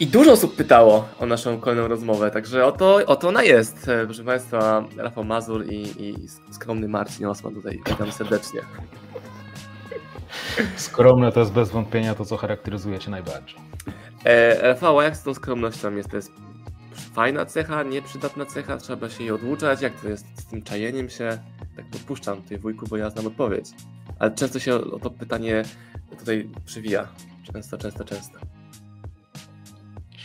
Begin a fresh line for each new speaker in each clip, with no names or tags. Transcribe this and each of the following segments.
I dużo osób pytało o naszą kolejną rozmowę, także oto, oto ona jest. E, proszę Państwa, Rafał Mazur i, i skromny Marcin Osman tutaj. Witam serdecznie.
Skromne to jest bez wątpienia to, co charakteryzuje Cię najbardziej.
E, Rafał, jak z tą skromnością jest? To jest fajna cecha, nieprzydatna cecha? Trzeba się jej odłuczać? Jak to jest z tym czajeniem się? Tak podpuszczam tutaj wujku, bo ja znam odpowiedź. Ale często się o to pytanie tutaj przywija. Często, często, często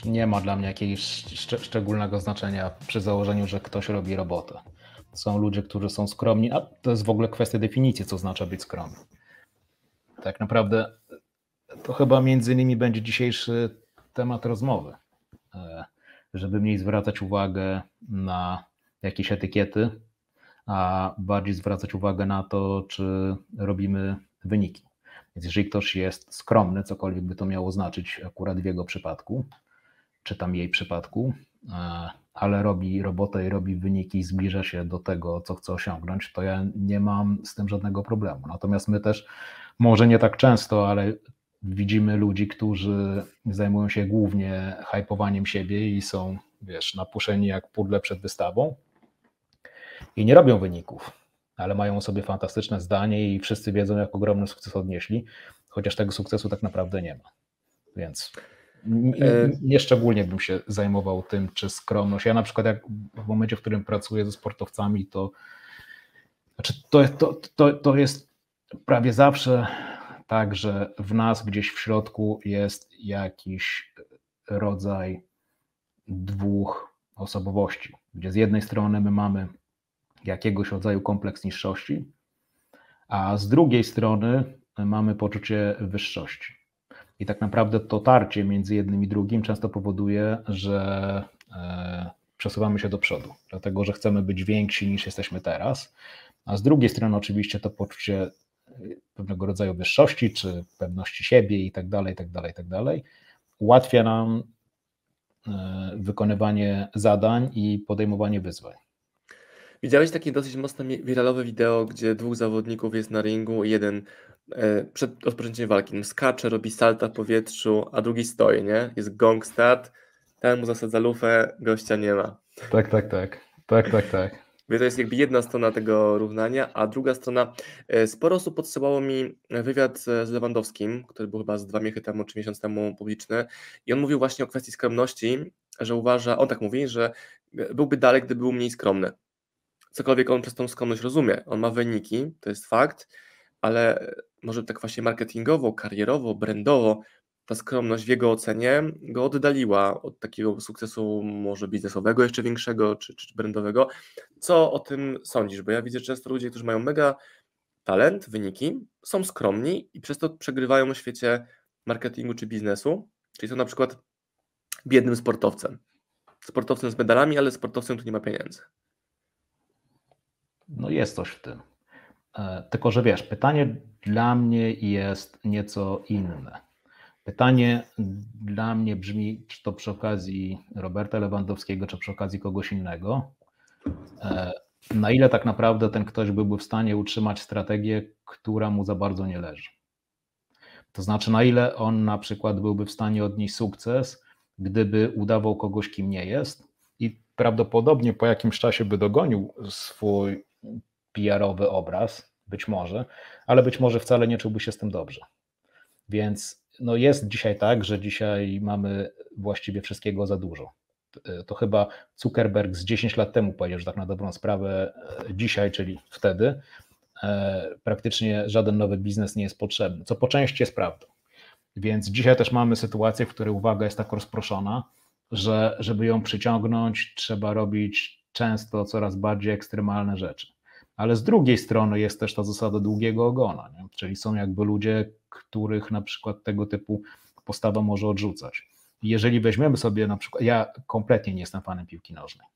nie ma dla mnie jakiegoś szcz szczególnego znaczenia przy założeniu, że ktoś robi robotę. Są ludzie, którzy są skromni, a to jest w ogóle kwestia definicji, co znaczy być skromny. Tak naprawdę to chyba między innymi będzie dzisiejszy temat rozmowy, e, żeby mniej zwracać uwagę na jakieś etykiety, a bardziej zwracać uwagę na to, czy robimy wyniki. Więc jeżeli ktoś jest skromny, cokolwiek by to miało znaczyć akurat w jego przypadku, czy tam jej przypadku, e, ale robi robotę i robi wyniki zbliża się do tego, co chce osiągnąć, to ja nie mam z tym żadnego problemu. Natomiast my też, może nie tak często, ale widzimy ludzi, którzy zajmują się głównie hypowaniem siebie i są, wiesz, napuszeni jak pudle przed wystawą i nie robią wyników, ale mają sobie fantastyczne zdanie i wszyscy wiedzą, jak ogromny sukces odnieśli, chociaż tego sukcesu tak naprawdę nie ma. Więc E, nie szczególnie bym się zajmował tym, czy skromność. Ja na przykład jak w momencie, w którym pracuję ze sportowcami, to znaczy to, to, to, to jest prawie zawsze tak, że w nas gdzieś w środku jest jakiś rodzaj dwóch osobowości, gdzie z jednej strony my mamy jakiegoś rodzaju kompleks niższości, a z drugiej strony mamy poczucie wyższości. I tak naprawdę to tarcie między jednym i drugim często powoduje, że e, przesuwamy się do przodu, dlatego że chcemy być więksi niż jesteśmy teraz. A z drugiej strony, oczywiście, to poczucie e, pewnego rodzaju wyższości, czy pewności siebie i tak dalej, i tak dalej, i tak dalej, ułatwia nam e, wykonywanie zadań i podejmowanie wyzwań.
Widziałeś takie dosyć mocno wiralowe wideo, gdzie dwóch zawodników jest na ringu i jeden e, przed rozpoczęciem walki skacze, robi salta w powietrzu, a drugi stoi, nie? Jest gong start, ten mu zasadza lufę, gościa nie ma.
Tak, tak, tak. Tak, tak, tak.
To jest jakby jedna strona tego równania, a druga strona, e, sporo osób podsyłało mi wywiad z Lewandowskim, który był chyba z dwa miechy temu, czy miesiąc temu publiczny i on mówił właśnie o kwestii skromności, że uważa, on tak mówi, że byłby dalej, gdyby był mniej skromny cokolwiek on przez tą skromność rozumie. On ma wyniki, to jest fakt, ale może tak właśnie marketingowo, karierowo, brandowo ta skromność w jego ocenie go oddaliła od takiego sukcesu może biznesowego jeszcze większego, czy, czy brandowego. Co o tym sądzisz? Bo ja widzę często ludzie, którzy mają mega talent, wyniki, są skromni i przez to przegrywają w świecie marketingu czy biznesu, czyli są na przykład biednym sportowcem. Sportowcem z medalami, ale sportowcem, tu nie ma pieniędzy
no jest coś w tym. E, tylko, że wiesz, pytanie dla mnie jest nieco inne. Pytanie dla mnie brzmi, czy to przy okazji Roberta Lewandowskiego, czy przy okazji kogoś innego, e, na ile tak naprawdę ten ktoś byłby w stanie utrzymać strategię, która mu za bardzo nie leży. To znaczy, na ile on na przykład byłby w stanie odnieść sukces, gdyby udawał kogoś, kim nie jest, i prawdopodobnie po jakimś czasie by dogonił swój PR-owy obraz, być może, ale być może wcale nie czułby się z tym dobrze. Więc no jest dzisiaj tak, że dzisiaj mamy właściwie wszystkiego za dużo. To chyba Zuckerberg z 10 lat temu powiedział, że tak na dobrą sprawę e, dzisiaj, czyli wtedy, e, praktycznie żaden nowy biznes nie jest potrzebny, co po części jest prawdą. Więc dzisiaj też mamy sytuację, w której uwaga jest tak rozproszona, że żeby ją przyciągnąć, trzeba robić często coraz bardziej ekstremalne rzeczy. Ale z drugiej strony jest też ta zasada długiego ogona, nie? czyli są jakby ludzie, których na przykład tego typu postawa może odrzucać. Jeżeli weźmiemy sobie na przykład, ja kompletnie nie jestem fanem piłki nożnej,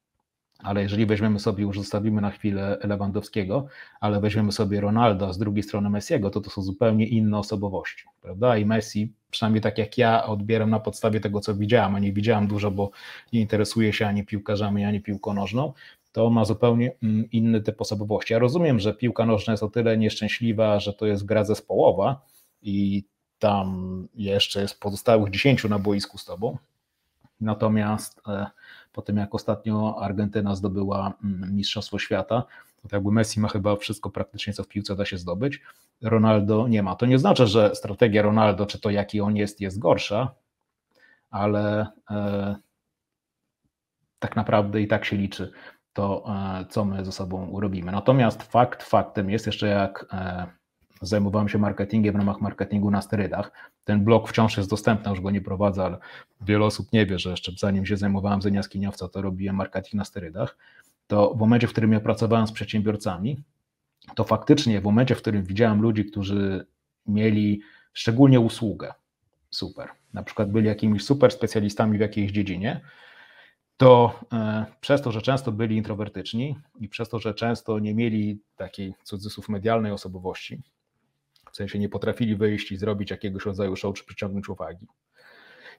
ale jeżeli weźmiemy sobie, już zostawimy na chwilę Lewandowskiego, ale weźmiemy sobie Ronaldo, a z drugiej strony Messiego, to to są zupełnie inne osobowości, prawda? I Messi, przynajmniej tak jak ja odbieram na podstawie tego, co widziałam, a nie widziałam dużo, bo nie interesuję się ani piłkarzami, ani piłką nożną, to ma zupełnie mm, inny typ osobowości. Ja rozumiem, że piłka nożna jest o tyle nieszczęśliwa, że to jest gra zespołowa i tam jeszcze jest pozostałych 10 na boisku z tobą, Natomiast po tym, jak ostatnio Argentyna zdobyła mm, Mistrzostwo Świata, to jakby Messi ma chyba wszystko praktycznie, co w piłce da się zdobyć. Ronaldo nie ma. To nie znaczy, że strategia Ronaldo, czy to jaki on jest, jest gorsza, ale e, tak naprawdę i tak się liczy to, e, co my ze sobą robimy. Natomiast fakt faktem jest jeszcze, jak e, zajmowałem się marketingiem w ramach marketingu na sterydach. Ten blog wciąż jest dostępny, już go nie prowadzę, ale wiele osób nie wie, że jeszcze zanim się zajmowałem z jaskiniowca, to robiłem marketing na sterydach. To w momencie, w którym ja pracowałem z przedsiębiorcami, to faktycznie w momencie, w którym widziałem ludzi, którzy mieli szczególnie usługę, super, na przykład byli jakimiś super specjalistami w jakiejś dziedzinie, to e, przez to, że często byli introwertyczni i przez to, że często nie mieli takiej cudzysłów medialnej osobowości, w sensie nie potrafili wyjść i zrobić jakiegoś rodzaju show czy przyciągnąć uwagi.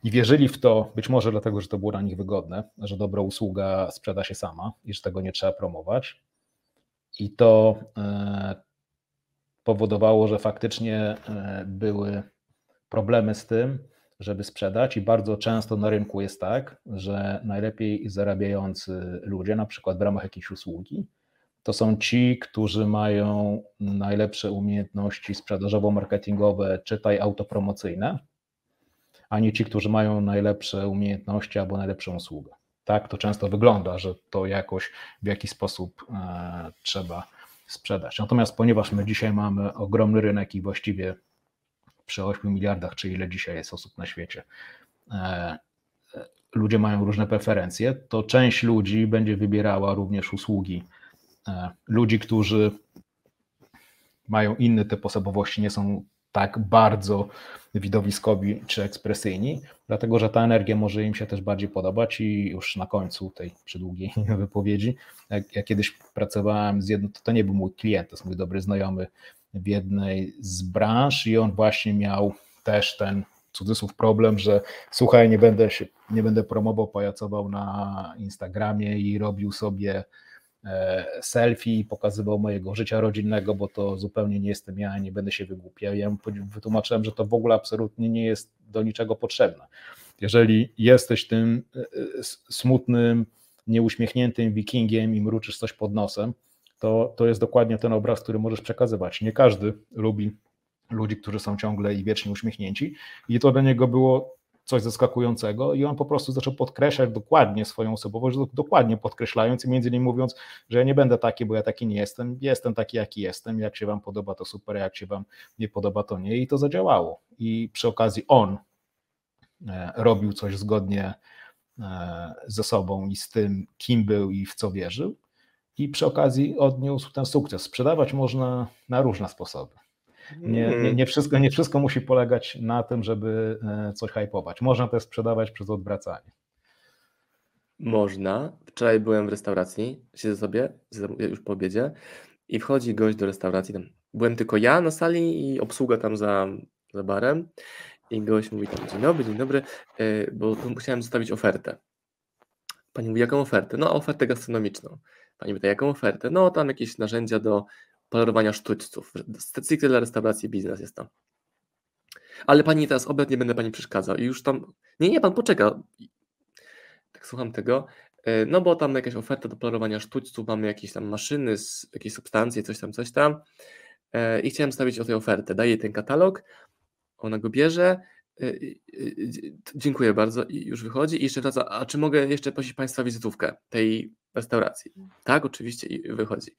I wierzyli w to, być może dlatego, że to było dla nich wygodne, że dobra usługa sprzeda się sama i że tego nie trzeba promować. I to e, powodowało, że faktycznie e, były problemy z tym, żeby sprzedać, i bardzo często na rynku jest tak, że najlepiej zarabiający ludzie, na przykład w ramach jakiejś usługi, to są ci, którzy mają najlepsze umiejętności sprzedażowo-marketingowe, czytaj autopromocyjne, a nie ci, którzy mają najlepsze umiejętności albo najlepszą usługę. Tak to często wygląda, że to jakoś w jakiś sposób e, trzeba sprzedać. Natomiast ponieważ my dzisiaj mamy ogromny rynek i właściwie przy 8 miliardach, czy ile dzisiaj jest osób na świecie, e, e, ludzie mają różne preferencje, to część ludzi będzie wybierała również usługi. E, ludzi, którzy mają inny typ osobowości, nie są tak bardzo widowiskowi czy ekspresyjni, dlatego że ta energia może im się też bardziej podobać i już na końcu tej przydługiej wypowiedzi, jak ja kiedyś pracowałem z jednym, to, to nie był mój klient, to jest mój dobry znajomy w jednej z branż i on właśnie miał też ten cudzysłów problem, że słuchaj, nie będę się, nie będę promował, pajacował na Instagramie i robił sobie E, selfie i pokazywał mojego życia rodzinnego, bo to zupełnie nie jestem ja, nie będę się wygłupiał. Ja mu wytłumaczyłem, że to w ogóle absolutnie nie jest do niczego potrzebne. Jeżeli jesteś tym e, e, smutnym, nieuśmiechniętym wikingiem i mruczysz coś pod nosem, to, to jest dokładnie ten obraz, który możesz przekazywać. Nie każdy lubi ludzi, którzy są ciągle i wiecznie uśmiechnięci. I to dla niego było coś zaskakującego i on po prostu zaczął podkreślać dokładnie swoją osobowość, dokładnie podkreślając i między innymi mówiąc, że ja nie będę taki, bo ja taki nie jestem, jestem taki, jaki jestem, jak się wam podoba to super, jak się wam nie podoba to nie. I to zadziałało. I przy okazji on e, robił coś zgodnie e, ze sobą i z tym, kim był i w co wierzył i przy okazji odniósł ten sukces. Sprzedawać można na różne sposoby. Nie, nie, mm. nie, wszystko, nie wszystko musi polegać na tym, żeby e, coś hypować. Można też sprzedawać przez odwracanie.
Można. Wczoraj byłem w restauracji, siedzę sobie, już po obiedzie i wchodzi gość do restauracji. Tam byłem tylko ja na sali i obsługa tam za, za barem i gość mówi tam, dzień dobry, dzień dobry, e, bo musiałem zostawić ofertę. Pani mówi, jaką ofertę? No, ofertę gastronomiczną. Pani pyta, jaką ofertę? No, tam jakieś narzędzia do polerowania sztućców. Stricte dla restauracji biznes jest tam. Ale pani teraz obiad nie będę pani przeszkadzał. I już tam. Nie, nie, pan poczeka. Tak słucham tego. E, no bo tam jakaś oferta do polerowania sztućców, mamy jakieś tam maszyny, jakieś substancje, coś tam, coś tam. E, I chciałem stawić o tej ofertę. Daję ten katalog, ona go bierze. E, dziękuję bardzo i już wychodzi. I jeszcze wraca. A czy mogę jeszcze prosić Państwa wizytówkę tej restauracji? Tak, oczywiście, i wychodzi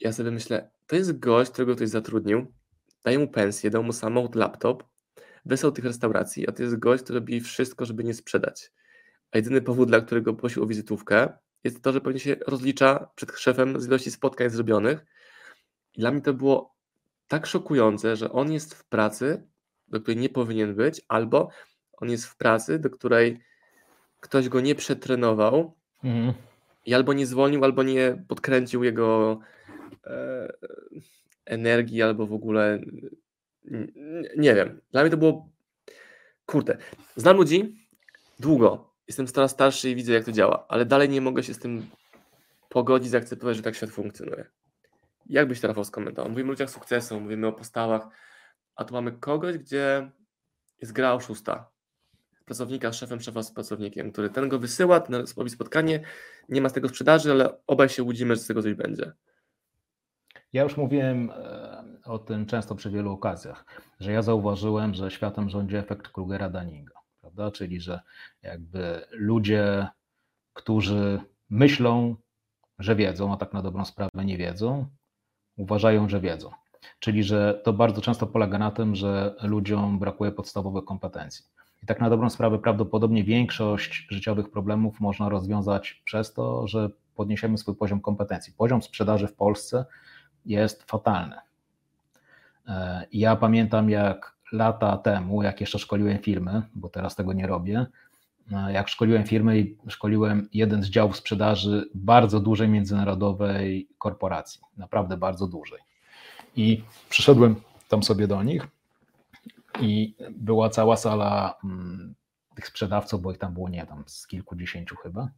ja sobie myślę, to jest gość, którego ktoś zatrudnił, daje mu pensję, dał mu samochód, laptop, wysłał tych restauracji, a to jest gość, który robi wszystko, żeby nie sprzedać. A jedyny powód, dla którego prosił o wizytówkę, jest to, że pewnie się rozlicza przed szefem z ilości spotkań zrobionych. I dla mnie to było tak szokujące, że on jest w pracy, do której nie powinien być, albo on jest w pracy, do której ktoś go nie przetrenował mhm. i albo nie zwolnił, albo nie podkręcił jego E, energii albo w ogóle nie wiem. Dla mnie to było kurde. Znam ludzi długo. Jestem coraz starszy i widzę, jak to działa, ale dalej nie mogę się z tym pogodzić, zaakceptować, że tak świat funkcjonuje. Jak byś to Rafał skomentował? Mówimy o ludziach sukcesu, mówimy o postawach, a tu mamy kogoś, gdzie jest gra oszusta. pracownika z szefem, szefa z pracownikiem, który ten go wysyła, ten robi spotkanie, nie ma z tego sprzedaży, ale obaj się łudzimy, że z tego coś będzie.
Ja już mówiłem e, o tym często przy wielu okazjach, że ja zauważyłem, że światem rządzi efekt Krugera-Daninga, prawda? Czyli, że jakby ludzie, którzy myślą, że wiedzą, a tak na dobrą sprawę nie wiedzą, uważają, że wiedzą. Czyli, że to bardzo często polega na tym, że ludziom brakuje podstawowych kompetencji. I tak na dobrą sprawę prawdopodobnie większość życiowych problemów można rozwiązać przez to, że podniesiemy swój poziom kompetencji. Poziom sprzedaży w Polsce jest fatalny. E, ja pamiętam, jak lata temu, jak jeszcze szkoliłem firmy, bo teraz tego nie robię, e, jak szkoliłem firmy i szkoliłem jeden z działów sprzedaży bardzo dużej międzynarodowej korporacji, naprawdę bardzo dużej. I przyszedłem tam sobie do nich i była cała sala mm, tych sprzedawców, bo ich tam było nie tam z kilkudziesięciu chyba.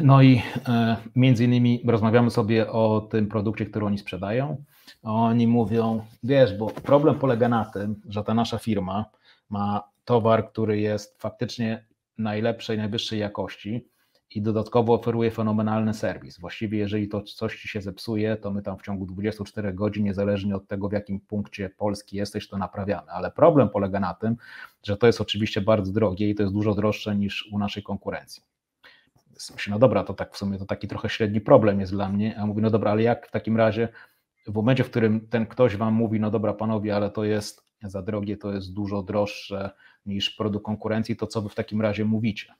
No i e, między innymi rozmawiamy sobie o tym produkcie, który oni sprzedają. Oni mówią, wiesz, bo problem polega na tym, że ta nasza firma ma towar, który jest faktycznie najlepszej, najwyższej jakości, i dodatkowo oferuje fenomenalny serwis. Właściwie, jeżeli to coś ci się zepsuje, to my tam w ciągu 24 godzin, niezależnie od tego, w jakim punkcie Polski jesteś, to naprawiamy. Ale problem polega na tym, że to jest oczywiście bardzo drogie i to jest dużo droższe niż u naszej konkurencji. Myślę, no dobra, to tak w sumie to taki trochę średni problem jest dla mnie. A mówię, no dobra, ale jak w takim razie, w momencie, w którym ten ktoś wam mówi, no dobra, panowie, ale to jest za drogie, to jest dużo droższe niż produkt konkurencji, to co wy w takim razie mówicie?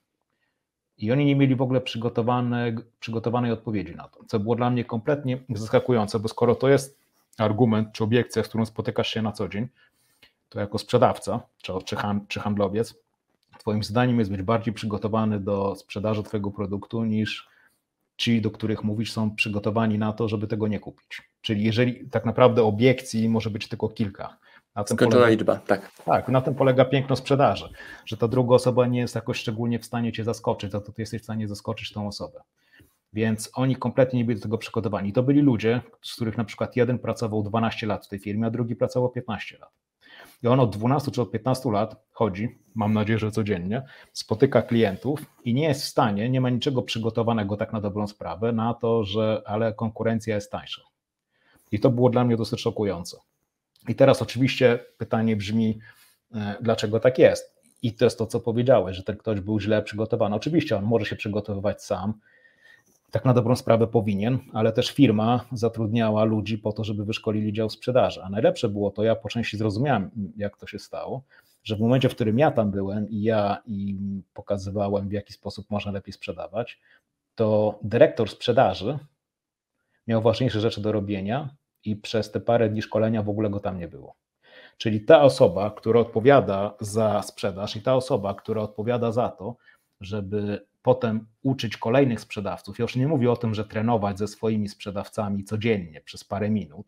I oni nie mieli w ogóle przygotowane, przygotowanej odpowiedzi na to, co było dla mnie kompletnie zaskakujące, bo skoro to jest argument czy obiekcja, z którą spotykasz się na co dzień, to jako sprzedawca czy, czy handlowiec, Twoim zdaniem jest być bardziej przygotowany do sprzedaży Twojego produktu niż ci, do których mówisz, są przygotowani na to, żeby tego nie kupić. Czyli jeżeli tak naprawdę obiekcji może być tylko kilka,
na tym Skończona polega, liczba, tak.
Tak, na tym polega piękno sprzedaży, że ta druga osoba nie jest jakoś szczególnie w stanie cię zaskoczyć, za to ty jesteś w stanie zaskoczyć tą osobę. Więc oni kompletnie nie byli do tego przygotowani. To byli ludzie, z których na przykład jeden pracował 12 lat w tej firmie, a drugi pracował 15 lat. I on od 12 czy od 15 lat chodzi, mam nadzieję, że codziennie, spotyka klientów i nie jest w stanie, nie ma niczego przygotowanego tak na dobrą sprawę na to, że ale konkurencja jest tańsza. I to było dla mnie dosyć szokujące. I teraz oczywiście pytanie brzmi, e, dlaczego tak jest? I to jest to, co powiedziałeś, że ten ktoś był źle przygotowany. Oczywiście on może się przygotowywać sam, tak na dobrą sprawę powinien, ale też firma zatrudniała ludzi po to, żeby wyszkolili dział sprzedaży. A najlepsze było to, ja po części zrozumiałem, jak to się stało, że w momencie, w którym ja tam byłem i ja im pokazywałem, w jaki sposób można lepiej sprzedawać, to dyrektor sprzedaży miał ważniejsze rzeczy do robienia i przez te parę dni szkolenia w ogóle go tam nie było. Czyli ta osoba, która odpowiada za sprzedaż i ta osoba, która odpowiada za to, żeby potem uczyć kolejnych sprzedawców. Ja już nie mówię o tym, że trenować ze swoimi sprzedawcami codziennie przez parę minut,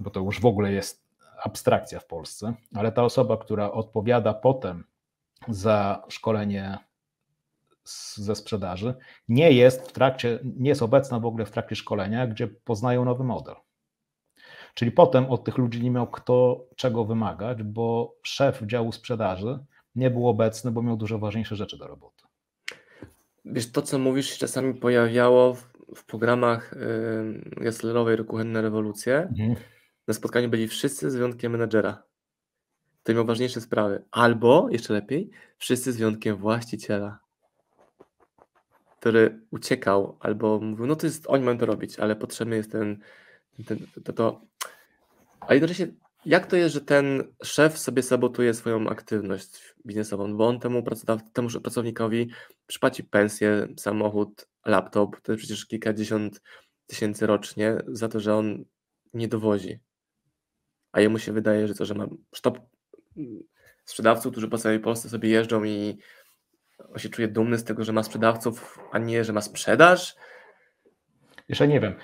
bo to już w ogóle jest abstrakcja w Polsce, ale ta osoba, która odpowiada potem za szkolenie ze sprzedaży, nie jest w trakcie, nie jest obecna w ogóle w trakcie szkolenia, gdzie poznają nowy model. Czyli potem od tych ludzi nie miał kto czego wymagać, bo szef działu sprzedaży nie był obecny, bo miał dużo ważniejsze rzeczy do roboty.
Wiesz, to co mówisz się czasami pojawiało w, w programach yy, Gesslerowej Kuchenne Rewolucje. Mhm. Na spotkaniu byli wszyscy z wyjątkiem menedżera. To miał ważniejsze sprawy. Albo, jeszcze lepiej, wszyscy z wyjątkiem właściciela, który uciekał, albo mówił, no to jest, oni mają to robić, ale potrzebny jest ten, ten to, to. A jednocześnie jak to jest, że ten szef sobie sabotuje swoją aktywność biznesową, bo on temu, temu pracownikowi przypłaci pensję, samochód, laptop, to jest przecież kilkadziesiąt tysięcy rocznie za to, że on nie dowozi. A jemu się wydaje, że to, że ma sztab sprzedawców, którzy po całej Polsce sobie jeżdżą i on się czuje dumny z tego, że ma sprzedawców, a nie, że ma sprzedaż,
jeszcze nie wiem.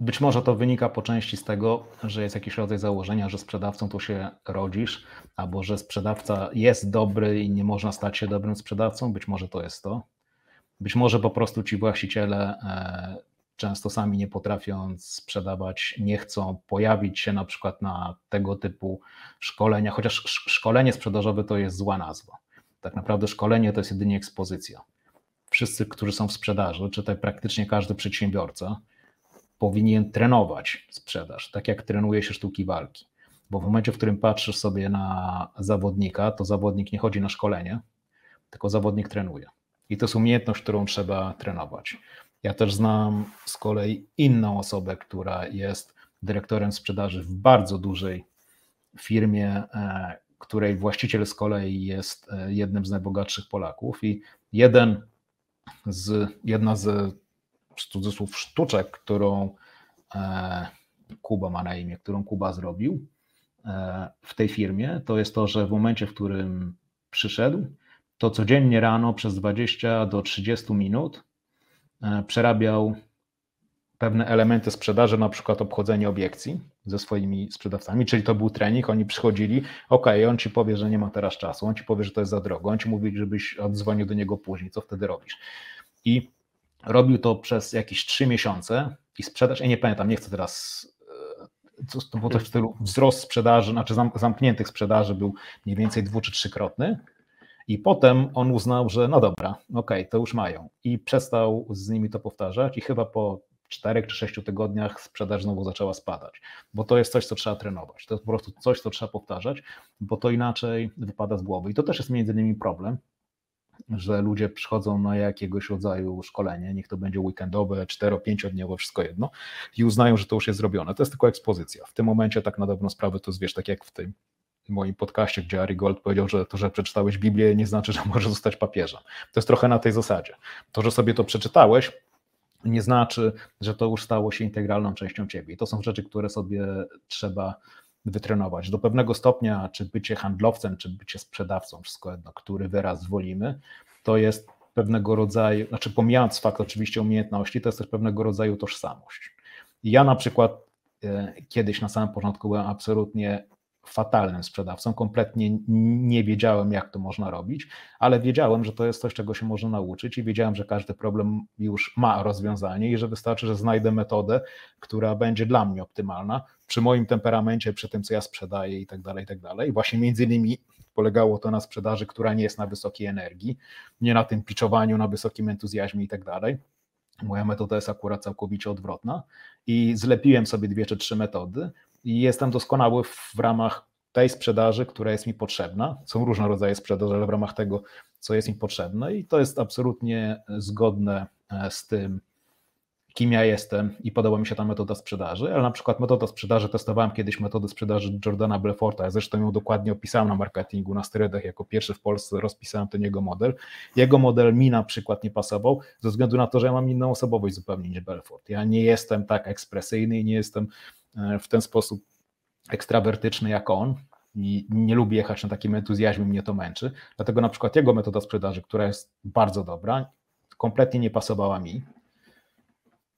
Być może to wynika po części z tego, że jest jakiś rodzaj założenia, że sprzedawcą tu się rodzisz, albo że sprzedawca jest dobry i nie można stać się dobrym sprzedawcą. Być może to jest to. Być może po prostu ci właściciele, e, często sami nie potrafiąc sprzedawać, nie chcą pojawić się na przykład na tego typu szkolenia, chociaż szkolenie sprzedażowe to jest zła nazwa. Tak naprawdę szkolenie to jest jedynie ekspozycja. Wszyscy, którzy są w sprzedaży, czy tak praktycznie każdy przedsiębiorca, powinien trenować sprzedaż, tak jak trenuje się sztuki walki. Bo w momencie, w którym patrzysz sobie na zawodnika, to zawodnik nie chodzi na szkolenie, tylko zawodnik trenuje. I to jest umiejętność, którą trzeba trenować. Ja też znam z kolei inną osobę, która jest dyrektorem sprzedaży w bardzo dużej firmie, e, której właściciel z kolei jest e, jednym z najbogatszych Polaków i jeden z, jedna z cudzysłów sztuczek, którą e, Kuba ma na imię, którą Kuba zrobił w tej firmie, to jest to, że w momencie, w którym przyszedł, to codziennie rano przez 20 do 30 minut E, przerabiał pewne elementy sprzedaży, na przykład obchodzenie obiekcji ze swoimi sprzedawcami, czyli to był trening, oni przychodzili, ok, on ci powie, że nie ma teraz czasu, on ci powie, że to jest za drogo, on ci mówi, żebyś odzwonił do niego później, co wtedy robisz? I robił to przez jakieś trzy miesiące i sprzedaż, ja nie pamiętam, nie chcę teraz e, to było coś w stylu wzrost sprzedaży, znaczy zamkniętych sprzedaży był mniej więcej dwu czy trzykrotny, i potem on uznał, że no dobra, okej, to już mają. I przestał z nimi to powtarzać, i chyba po czterech czy sześciu tygodniach sprzedaż znowu zaczęła spadać, bo to jest coś, co trzeba trenować. To jest po prostu coś, co trzeba powtarzać, bo to inaczej wypada z głowy. I to też jest między innymi problem, że ludzie przychodzą na jakiegoś rodzaju szkolenie, niech to będzie weekendowe, 4-5-dniowe, wszystko jedno, i uznają, że to już jest zrobione. To jest tylko ekspozycja. W tym momencie tak na dobrą sprawę to jest, tak jak w tym moim podcaście, gdzie Ari Gold powiedział, że to, że przeczytałeś Biblię nie znaczy, że możesz zostać papieżem. To jest trochę na tej zasadzie. To, że sobie to przeczytałeś, nie znaczy, że to już stało się integralną częścią ciebie. I to są rzeczy, które sobie trzeba wytrenować. Do pewnego stopnia, czy bycie handlowcem, czy bycie sprzedawcą, wszystko jedno, który wyraz wolimy, to jest pewnego rodzaju, znaczy pomijając fakt oczywiście umiejętności, to jest też pewnego rodzaju tożsamość. I ja na przykład e, kiedyś na samym początku byłem absolutnie fatalnym sprzedawcą. Kompletnie nie wiedziałem, jak to można robić, ale wiedziałem, że to jest coś, czego się można nauczyć i wiedziałem, że każdy problem już ma rozwiązanie i że wystarczy, że znajdę metodę, która będzie dla mnie optymalna przy moim temperamencie, przy tym, co ja sprzedaję i tak dalej, i tak dalej. Właśnie między innymi polegało to na sprzedaży, która nie jest na wysokiej energii, nie na tym piczowaniu, na wysokim entuzjazmie i tak dalej. Moja metoda jest akurat całkowicie odwrotna i zlepiłem sobie dwie czy trzy metody, i jestem doskonały w ramach tej sprzedaży, która jest mi potrzebna. Są różne rodzaje sprzedaży, ale w ramach tego, co jest mi potrzebne, i to jest absolutnie zgodne e, z tym, kim ja jestem i podoba mi się ta metoda sprzedaży, ale na przykład metoda sprzedaży, testowałem kiedyś metodę sprzedaży Jordana Belforta, ja zresztą ją dokładnie opisałem na marketingu, na sterydach, jako pierwszy w Polsce rozpisałem ten jego model. Jego model mi na przykład nie pasował, ze względu na to, że ja mam inną osobowość zupełnie niż Belfort. Ja nie jestem tak ekspresyjny i nie jestem w ten sposób ekstrawertyczny jak on i nie lubi jechać na takim entuzjazmie, mnie to męczy. Dlatego na przykład jego metoda sprzedaży, która jest bardzo dobra, kompletnie nie pasowała mi.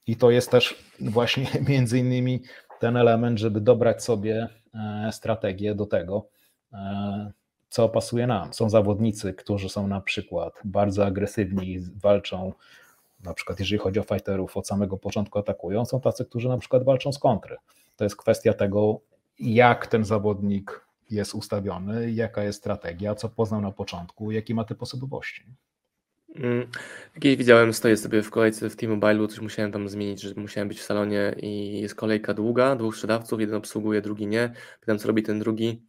I to jest też właśnie między innymi ten element, żeby dobrać sobie e, strategię do tego, e, co pasuje nam. Są zawodnicy, którzy są na przykład bardzo agresywni, walczą, na przykład jeżeli chodzi o fighterów, od samego początku atakują. Są tacy, którzy na przykład walczą z kontry. To jest kwestia tego, jak ten zawodnik jest ustawiony, jaka jest strategia, co poznał na początku, jakie ma typ osobowości.
Mm, Kiedyś widziałem, stoję sobie w kolejce w T-Mobile, coś musiałem tam zmienić, że musiałem być w salonie i jest kolejka długa, dwóch sprzedawców, jeden obsługuje, drugi nie. Pytam, co robi ten drugi,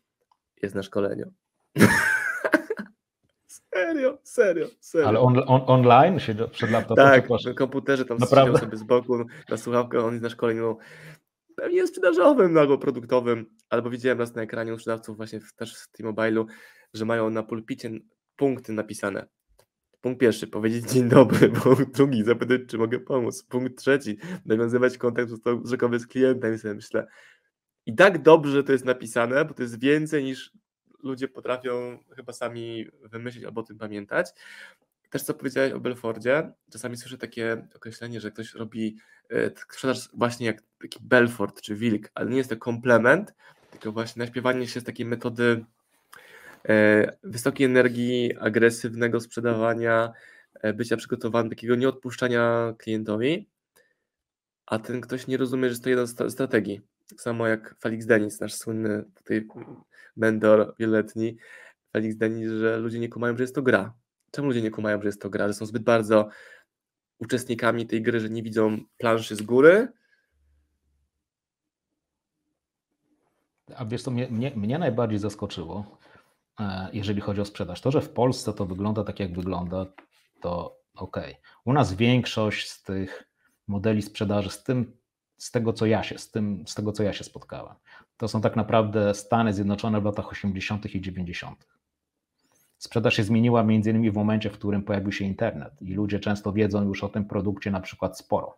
jest na szkoleniu. serio, serio, serio.
Ale on, on, online, się przed laptopem?
Tak, na komputerze tam Naprawdę? sobie z boku na słuchawkę, on jest na szkoleniu pewnie sprzedażowym albo produktowym, albo widziałem raz na ekranie u sprzedawców właśnie też w T-Mobile'u, że mają na pulpicie punkty napisane. Punkt pierwszy, powiedzieć dzień dobry. Punkt drugi, zapytać, czy mogę pomóc. Punkt trzeci, nawiązywać kontakt wzrokowy z klientem. I sobie myślę, i tak dobrze to jest napisane, bo to jest więcej niż ludzie potrafią chyba sami wymyślić albo o tym pamiętać. Też co powiedziałeś o Belfordzie, czasami słyszę takie określenie, że ktoś robi e, sprzedaż właśnie jak taki Belfort czy Wilk, ale nie jest to komplement, tylko właśnie naśpiewanie się z takiej metody e, wysokiej energii, agresywnego sprzedawania, e, bycia przygotowanym, takiego nieodpuszczania klientowi. a ten ktoś nie rozumie, że to jedna z strategii. Tak samo jak Felix Denis, nasz słynny tutaj mentor wieloletni, Felix Denis, że ludzie nie kumają, że jest to gra. Czemu ludzie nie kumają, że jest to gra? Że są zbyt bardzo uczestnikami tej gry, że nie widzą planszy z góry.
A wiesz co, mnie, mnie, mnie najbardziej zaskoczyło, e, jeżeli chodzi o sprzedaż. To, że w Polsce to wygląda tak, jak wygląda, to ok. U nas większość z tych modeli sprzedaży, z tym, z tego, co ja się, z tym, z tego, co ja się spotkałem, to są tak naprawdę Stany Zjednoczone w latach 80. i 90. Sprzedaż się zmieniła między innymi w momencie, w którym pojawił się internet i ludzie często wiedzą już o tym produkcie na przykład sporo.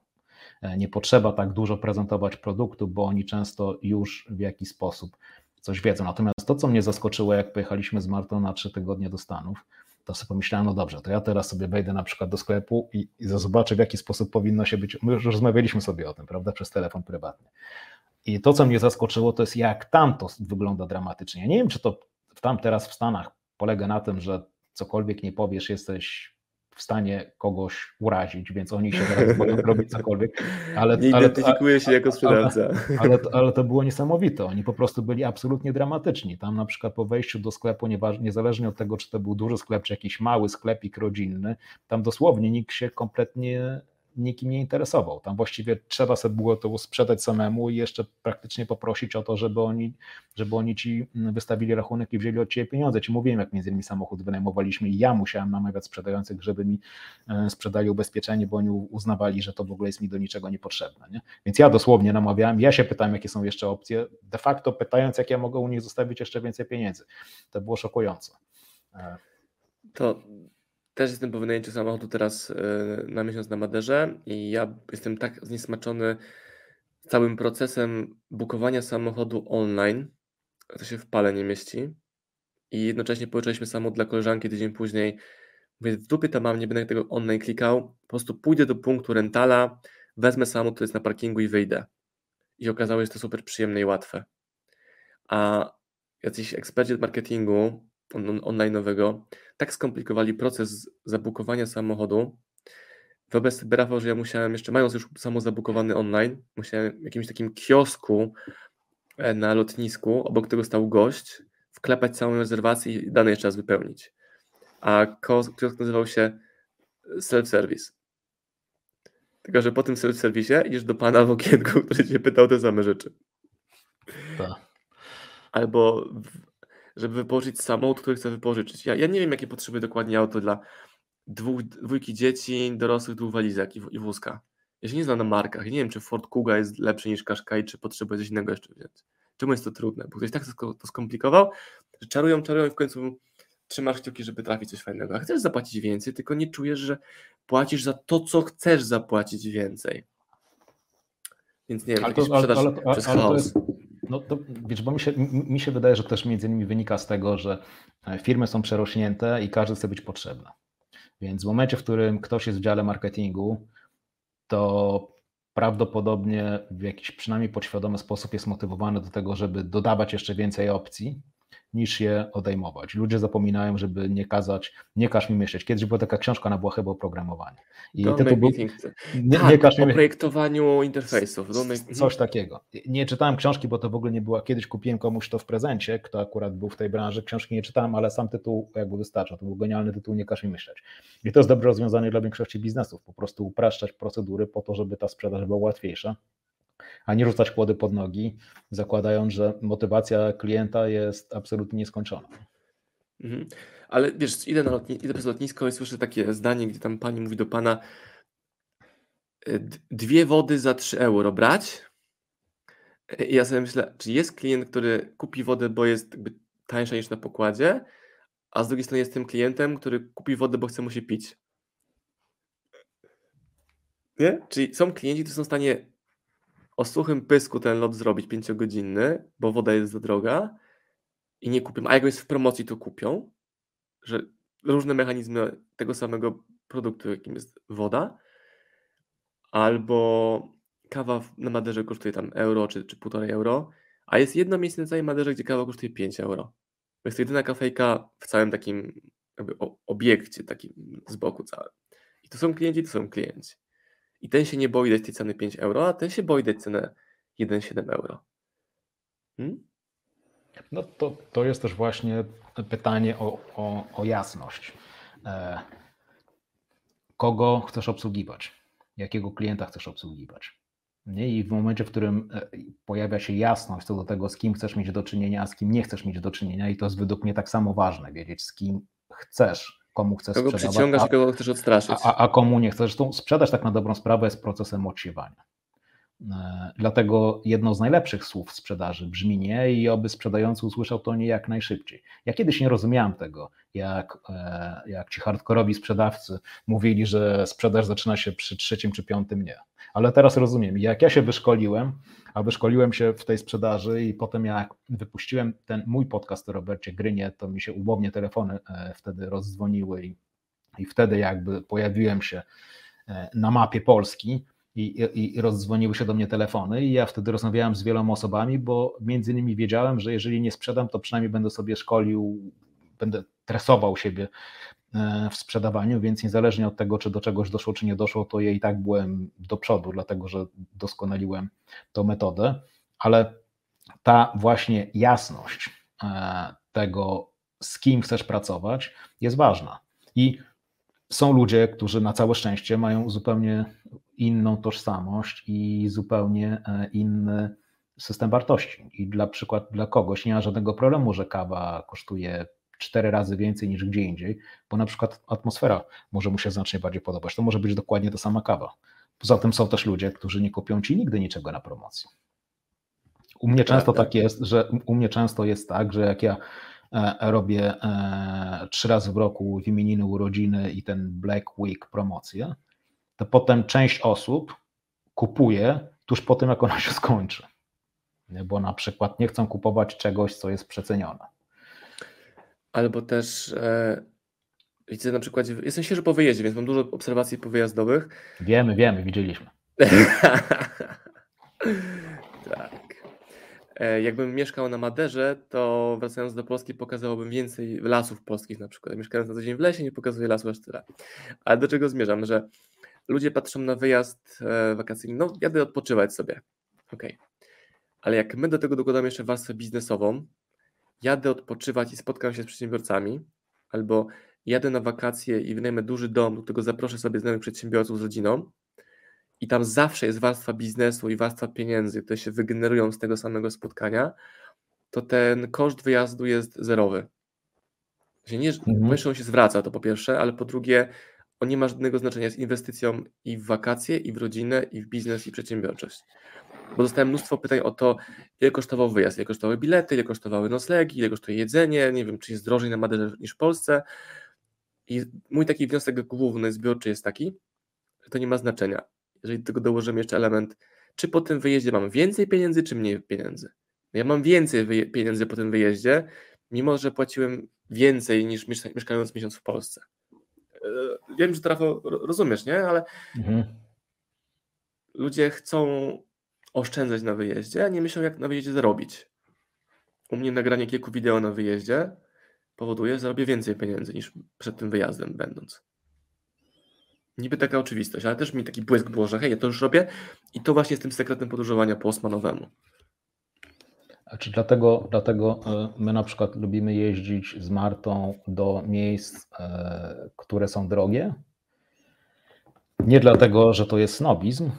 E, nie potrzeba tak dużo prezentować produktu, bo oni często już w jakiś sposób coś wiedzą. Natomiast to, co mnie zaskoczyło, jak pojechaliśmy z Martą na trzy tygodnie do Stanów, to sobie pomyślałem, no dobrze, to ja teraz sobie wejdę na przykład do sklepu i, i zobaczę, w jaki sposób powinno się być. My już rozmawialiśmy sobie o tym, prawda, przez telefon prywatny. I to, co mnie zaskoczyło, to jest jak tam to wygląda dramatycznie. Ja nie wiem, czy to tam teraz w Stanach polega na tym, że cokolwiek nie powiesz, jesteś w stanie kogoś urazić, więc oni się teraz boją robić cokolwiek.
Ale, nie identyfikuje się jako sprzedawca.
Ale, ale, ale, to było niesamowite. Oni po prostu byli absolutnie dramatyczni. Tam na przykład po wejściu do sklepu, niezależnie od tego, czy to był duży sklep, czy jakiś mały sklepik rodzinny, tam dosłownie nikt się kompletnie nikim nie interesował. Tam właściwie trzeba sobie było to sprzedać samemu i jeszcze praktycznie poprosić o to, żeby oni, żeby oni ci wystawili rachunek i wzięli od ciebie pieniądze. Ci mówiłem, jak między innymi samochód wynajmowaliśmy i ja musiałem namawiać sprzedających, żeby mi e, sprzedali ubezpieczenie, bo oni uznawali, że to w ogóle jest mi do niczego niepotrzebne. Nie? Więc ja dosłownie namawiałem, ja się pytałem, jakie są jeszcze opcje, de facto pytając, jak ja mogę u nich zostawić jeszcze więcej pieniędzy. To było szokujące. E,
to też jestem po wynajęciu samochodu teraz e, na miesiąc na Maderze i ja jestem tak zniesmaczony całym procesem bukowania samochodu online, to się w pale nie mieści. I jednocześnie pożyczyliśmy samochód dla koleżanki tydzień później. Mówię, w dupie mam, nie będę tego online klikał. Po prostu pójdę do punktu rentala, wezmę samochód, który jest na parkingu i wyjdę. I okazało się, że to super przyjemne i łatwe. A jacyś eksperci od marketingu on, online'owego tak skomplikowali proces zabukowania samochodu. Wyobraź sobie, Rafał, że ja musiałem jeszcze, mając już samo zabukowany online, musiałem w jakimś takim kiosku e, na lotnisku, obok którego stał gość, wklepać całą rezerwację i dane jeszcze raz wypełnić. A kiosk nazywał się self-service. Tylko, że po tym self-service idziesz do pana w okienku, który cię pytał te same rzeczy.
Tak.
Albo żeby wypożyczyć samochód, który chcę wypożyczyć. Ja, ja nie wiem, jakie potrzeby dokładnie auto dla dwóch, dwójki dzieci, dorosłych, dwóch walizek i, i wózka. Ja się nie znam na markach. nie wiem, czy Ford Kuga jest lepszy niż Qashqai, czy potrzebuje coś innego jeszcze wziąć. Czemu jest to trudne? Bo ktoś tak to skomplikował, że czarują, czarują i w końcu trzymasz kciuki, żeby trafić coś fajnego. A chcesz zapłacić więcej, tylko nie czujesz, że płacisz za to, co chcesz zapłacić więcej. Więc nie wiem, ale to, sprzedaż ale, ale, przez ale, chaos.
To jest, no to wiesz, bo mi się, mi się wydaje, że też między innymi wynika z tego, że e, firmy są przerośnięte i każdy chce być potrzebny. Więc w momencie, w którym ktoś jest w dziale marketingu, to prawdopodobnie w jakiś przynajmniej podświadomy sposób jest motywowany do tego, żeby dodawać jeszcze więcej opcji, niż je odejmować. Ludzie zapominają, żeby nie kazać, nie każ mi myśleć. Kiedyś była taka książka na chyba o programowaniu.
I tytuł był, nie, tak, nie każ mi o projektowaniu interfejsów.
Coś takiego. Nie czytałem książki, bo to w ogóle nie była, kiedyś kupiłem komuś to w prezencie, kto akurat był w tej branży, książki nie czytałem, ale sam tytuł jakby wystarcza. To był genialny tytuł, nie każ mi myśleć. I to jest dobre rozwiązanie dla większości biznesów, po prostu upraszczać procedury po to, żeby ta sprzedaż była łatwiejsza a nie rzucać kłody pod nogi, zakładając, że motywacja klienta jest absolutnie nieskończona.
Mhm. Ale wiesz, idę, na lotni- idę przez lotnisko i słyszę takie zdanie, gdzie tam pani mówi do pana y, dwie wody za 3 euro brać. I ja sobie myślę, czy jest klient, który kupi wodę, bo jest jakby tańsza niż na pokładzie, a z drugiej strony jest tym klientem, który kupi wodę, bo chce mu się pić. Nie? Czyli są klienci, którzy są w stanie o suchym pysku ten lot zrobić pięciogodzinny, bo woda jest za droga i nie kupią, a jak jest w promocji, to kupią, że różne mechanizmy tego samego produktu, jakim jest woda, albo kawa na Maderze kosztuje tam euro czy, czy półtorej euro, a jest jedno miejsce na całej Maderze, gdzie kawa kosztuje 5 euro. To jest jedyna kafejka w całym takim jakby obiekcie takim z boku całym. I to są klienci, to są klienci. I ten się nie boi dać tej ceny 5 euro, a ten się boi dać cenę 1,7 euro.
Hmm? No to, to jest też właśnie pytanie o, o, o jasność. E, kogo chcesz obsługiwać? Jakiego klienta chcesz obsługiwać? Nie? I w momencie, w którym e, pojawia się jasność co do tego, z kim chcesz mieć do czynienia, a z kim nie chcesz mieć do czynienia, i to jest według mnie tak samo ważne, wiedzieć, z kim chcesz, komu chcesz
kogo sprzedawać. Kogo przyciągasz
a,
i kogo chcesz odstraszyć.
A, a, komu nie chcesz. Zresztą sprzedaż tak na dobrą sprawę jest procesem odsiewania. E, dlatego jedno z najlepszych słów sprzedaży brzmi nie i oby sprzedający usłyszał to nie jak najszybciej. Ja kiedyś nie rozumiałem tego, jak, e, jak ci hardkorowi sprzedawcy mówili, że sprzedaż zaczyna się przy trzecim czy piątym nie. Ale teraz rozumiem. Jak ja się wyszkoliłem, a wyszkoliłem się w tej sprzedaży i potem jak wypuściłem ten mój podcast o Robercie Grynie, to mi się umownie telefony e, wtedy rozdzwoniły i, i wtedy jakby pojawiłem się na mapie Polski, i, i, i rozdzwoniły się do mnie telefony i ja wtedy rozmawiałem z wieloma osobami, bo między innymi wiedziałem, że jeżeli nie sprzedam, to przynajmniej będę sobie szkolił, będę tresował siebie e, w sprzedawaniu, więc niezależnie od tego, czy do czegoś doszło, czy nie doszło, to ja i tak byłem do przodu, dlatego że doskonaliłem tą metodę, ale ta właśnie jasność e, tego, z kim chcesz pracować, jest ważna. I są ludzie, którzy na całe szczęście mają zupełnie inną tożsamość i zupełnie e, inny system wartości. I dla przykład dla kogoś nie ma żadnego problemu, że kawa kosztuje cztery razy więcej niż gdzie indziej, bo na przykład atmosfera może mu się znacznie bardziej podobać. To może być dokładnie ta sama kawa. Poza tym są też ludzie, którzy nie kupią ci nigdy niczego na promocji. U mnie często tak jest, że u mnie często jest tak, że jak ja e, robię e, trzy razy w roku imieniny, urodziny i ten Black Week promocję, to potem część osób kupuje tuż po tym, jak ona się skończy. Bo na przykład nie chcą kupować czegoś, co jest przecenione.
Albo też e, widzę na przykład, jestem świeżo po wyjeździe, więc mam dużo obserwacji powyjazdowych.
Wiemy, wiemy, widzieliśmy.
tak. E, jakbym mieszkał na Maderze, to wracając do Polski pokazałbym więcej lasów polskich na przykład. Mieszkając na co dzień w lesie, nie pokazuję lasu aż tyle. Ale do czego zmierzam, że ludzie patrzą na wyjazd e, wakacyjny, no jadę odpoczywać sobie, ok. Ale jak my do tego dokładamy jeszcze warstwę biznesową, jadę odpoczywać i spotkam się z przedsiębiorcami, albo jadę na wakacje i wynajmę duży dom, do którego zaproszę sobie znajomych przedsiębiorców z rodziną i tam zawsze jest warstwa biznesu i warstwa pieniędzy, które się wygenerują z tego samego spotkania, to ten koszt wyjazdu jest zerowy. Nie, mhm. on się zwraca, to po pierwsze, ale po drugie on nie ma żadnego znaczenia, jest inwestycją i w wakacje, i w rodzinę, i w biznes, i przedsiębiorczość. Bo dostałem mnóstwo pytań o to, ile kosztował wyjazd, ile kosztowały bilety, ile kosztowały noclegi, ile kosztuje jedzenie, nie wiem, czy jest drożej na Maderze niż w Polsce. I mój taki wniosek główny, zbiorczy jest taki, że to nie ma znaczenia. Jeżeli do tego dołożymy jeszcze element, czy po tym wyjeździe mam więcej pieniędzy, czy mniej pieniędzy. Ja mam więcej pieniędzy po tym wyjeździe, mimo że płaciłem więcej niż mieszkając miesiąc w Polsce. E, wiem, że trafo rozumiesz, nie? Ale mhm. ludzie chcą oszczędzać na wyjeździe, a nie myślą, jak na wyjeździe zarobić. U mnie nagranie kilku wideo na wyjeździe powoduje, że zarobię więcej pieniędzy niż przed tym wyjazdem będąc. Niby taka oczywistość, ale też mi taki błysk było, że hej, ja to już robię i to właśnie jest tym sekretem podróżowania po Osmanowemu.
Czy dlatego, dlatego e, my na przykład lubimy jeździć z Martą do miejsc, e, które są drogie? Nie dlatego, że to jest snobizm,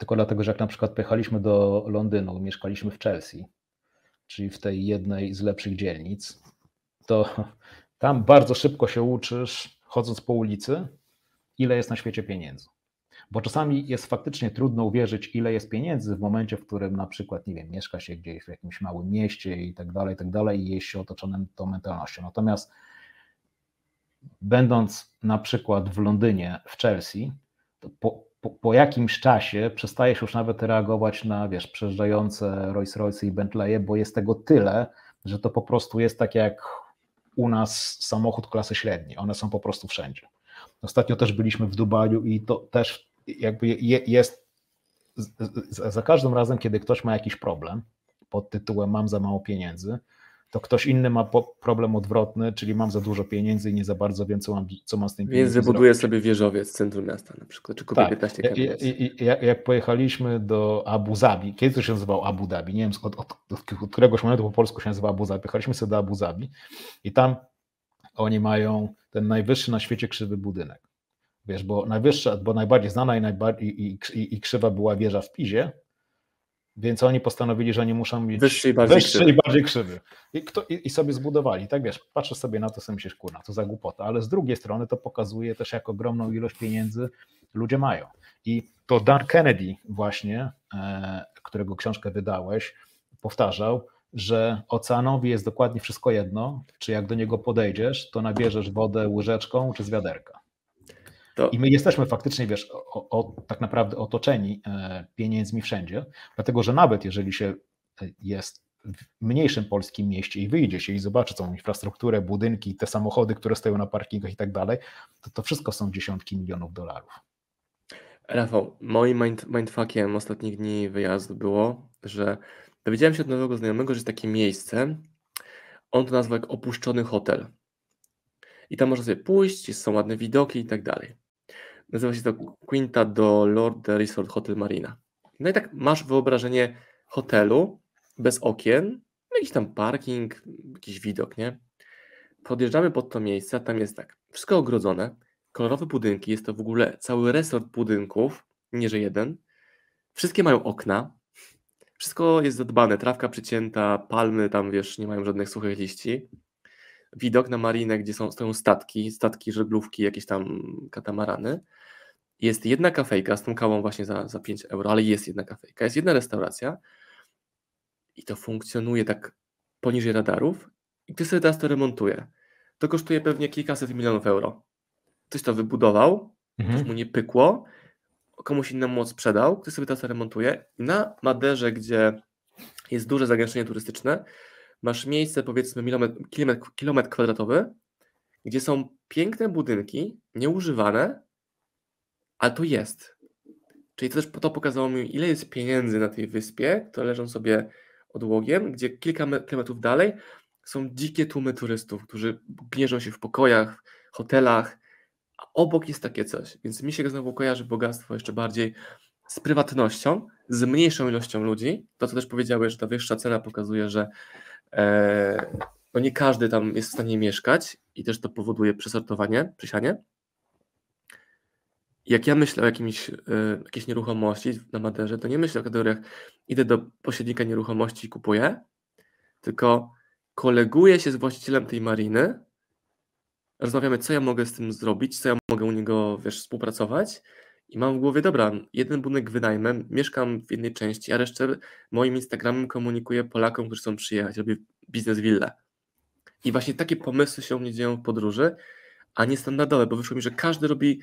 tylko dlatego, że jak na przykład pojechaliśmy do Londynu, mieszkaliśmy w Chelsea, czyli w tej jednej z lepszych dzielnic, to tam bardzo szybko się uczysz, chodząc po ulicy, ile jest na świecie pieniędzy. Bo czasami jest faktycznie trudno uwierzyć, ile jest pieniędzy w momencie, w którym na przykład, nie wiem, mieszka się gdzieś w jakimś małym mieście i tak dalej, i tak dalej, i jest się otoczonym tą mentalnością. Natomiast będąc na przykład w Londynie, w Chelsea, po, po, po, jakimś czasie przestajesz już nawet reagować na, wiesz, przejeżdżające Rolls Royce i Bentleye, bo jest tego tyle, że to po prostu jest tak jak u nas samochód klasy średniej. One są po prostu wszędzie. Ostatnio też byliśmy w Dubaju i to też jakby jest za każdym razem, kiedy ktoś ma jakiś problem pod tytułem mam za mało pieniędzy, to ktoś inny ma problem odwrotny, czyli mam za dużo pieniędzy i nie za bardzo wiem, co mam, co mam z tym
Więc wybuduje sobie wieżowiec w centrum miasta na przykład, czy kupię tak. 15
kamienic. Jak pojechaliśmy do Abu Zabi, kiedy to się nazywał Abu Dhabi, nie wiem od, od, od, któregoś momentu po polsku się nazywa Abu Zabi, pojechaliśmy sobie do Abu Zabi i tam oni mają ten najwyższy na świecie krzywy budynek. Wiesz, bo najwyższa, bo najbardziej znana i, najbardziej, i, i, i krzywa była wieża w Pizie, więc oni postanowili, że oni muszą mieć
wyższy i bardziej
krzywy. I, bardziej krzywy. I, kto, i, I, sobie zbudowali. Tak wiesz, patrzę sobie na to, sobie myślisz, kurna, to za głupota. Ale z drugiej strony to pokazuje też, jak ogromną ilość pieniędzy ludzie mają. I to Dan Kennedy właśnie, e, którego książkę wydałeś, powtarzał, że oceanowi jest dokładnie wszystko jedno, czy jak do niego podejdziesz, to nabierzesz wodę łyżeczką czy z wiaderka. To... I my jesteśmy faktycznie, wiesz, o, o, tak naprawdę otoczeni e, pieniędzmi wszędzie, dlatego że nawet jeżeli się e, jest w mniejszym polskim mieście i wyjdzie się i zobaczy tą infrastrukturę, budynki, te samochody, które stoją na parkingach i tak dalej, to to wszystko są dziesiątki milionów dolarów.
Rafał, moim mind, mindfuckiem ostatnich dni wyjazdu było, że dowiedziałem się od nowego znajomego, że jest takie miejsce, on to nazwał jak opuszczony hotel. I tam można sobie pójść, są ładne widoki i tak dalej. Nazywa się to Quinta do Lord Resort Hotel Marina. No i tak masz wyobrażenie hotelu bez okien, no jakiś tam parking, jakiś widok, nie? Podjeżdżamy pod to miejsce, tam jest tak, wszystko ogrodzone, kolorowe budynki, jest to w ogóle cały resort budynków, nie że jeden. Wszystkie mają okna, wszystko jest zadbane, trawka przycięta, palmy tam, wiesz, nie mają żadnych suchych liści. Widok na marinę, gdzie są, stoją statki, statki, żeglówki, jakieś tam katamarany. Jest jedna kafejka z tą kawą właśnie za, za 5 euro, ale jest jedna kafejka, jest jedna restauracja i to funkcjonuje tak poniżej radarów i ktoś sobie teraz to remontuje. To kosztuje pewnie kilkaset milionów euro. Ktoś to wybudował, mhm. ktoś mu nie pykło, komuś innemu sprzedał, ktoś sobie teraz remontuje. Na Maderze, gdzie jest duże zagęszczenie turystyczne, masz miejsce powiedzmy kilometr, kilometr kwadratowy, gdzie są piękne budynki, nieużywane, ale to jest. Czyli to też to pokazało mi, ile jest pieniędzy na tej wyspie, które leżą sobie odłogiem, gdzie kilka kilometrów dalej są dzikie tłumy turystów, którzy gnieżą się w pokojach, hotelach, a obok jest takie coś. Więc mi się znowu kojarzy bogactwo jeszcze bardziej z prywatnością, z mniejszą ilością ludzi. To, co też powiedziałeś, że ta wyższa cena pokazuje, że e, no nie każdy tam jest w stanie mieszkać i też to powoduje przesortowanie, przysianie jak ja myślę o jakimś, y, jakiejś nieruchomości na Maderze, to nie myślę o kategoriach idę do pośrednika nieruchomości i kupuję, tylko koleguję się z właścicielem tej mariny, rozmawiamy, co ja mogę z tym zrobić, co ja mogę u niego, wiesz, współpracować i mam w głowie, dobra, jeden budynek wynajmę, mieszkam w jednej części, a resztę moim Instagramem komunikuję Polakom, którzy chcą przyjechać, robię biznes willę. I właśnie takie pomysły się u mnie dzieją w podróży, a nie standardowe, bo wyszło mi, że każdy robi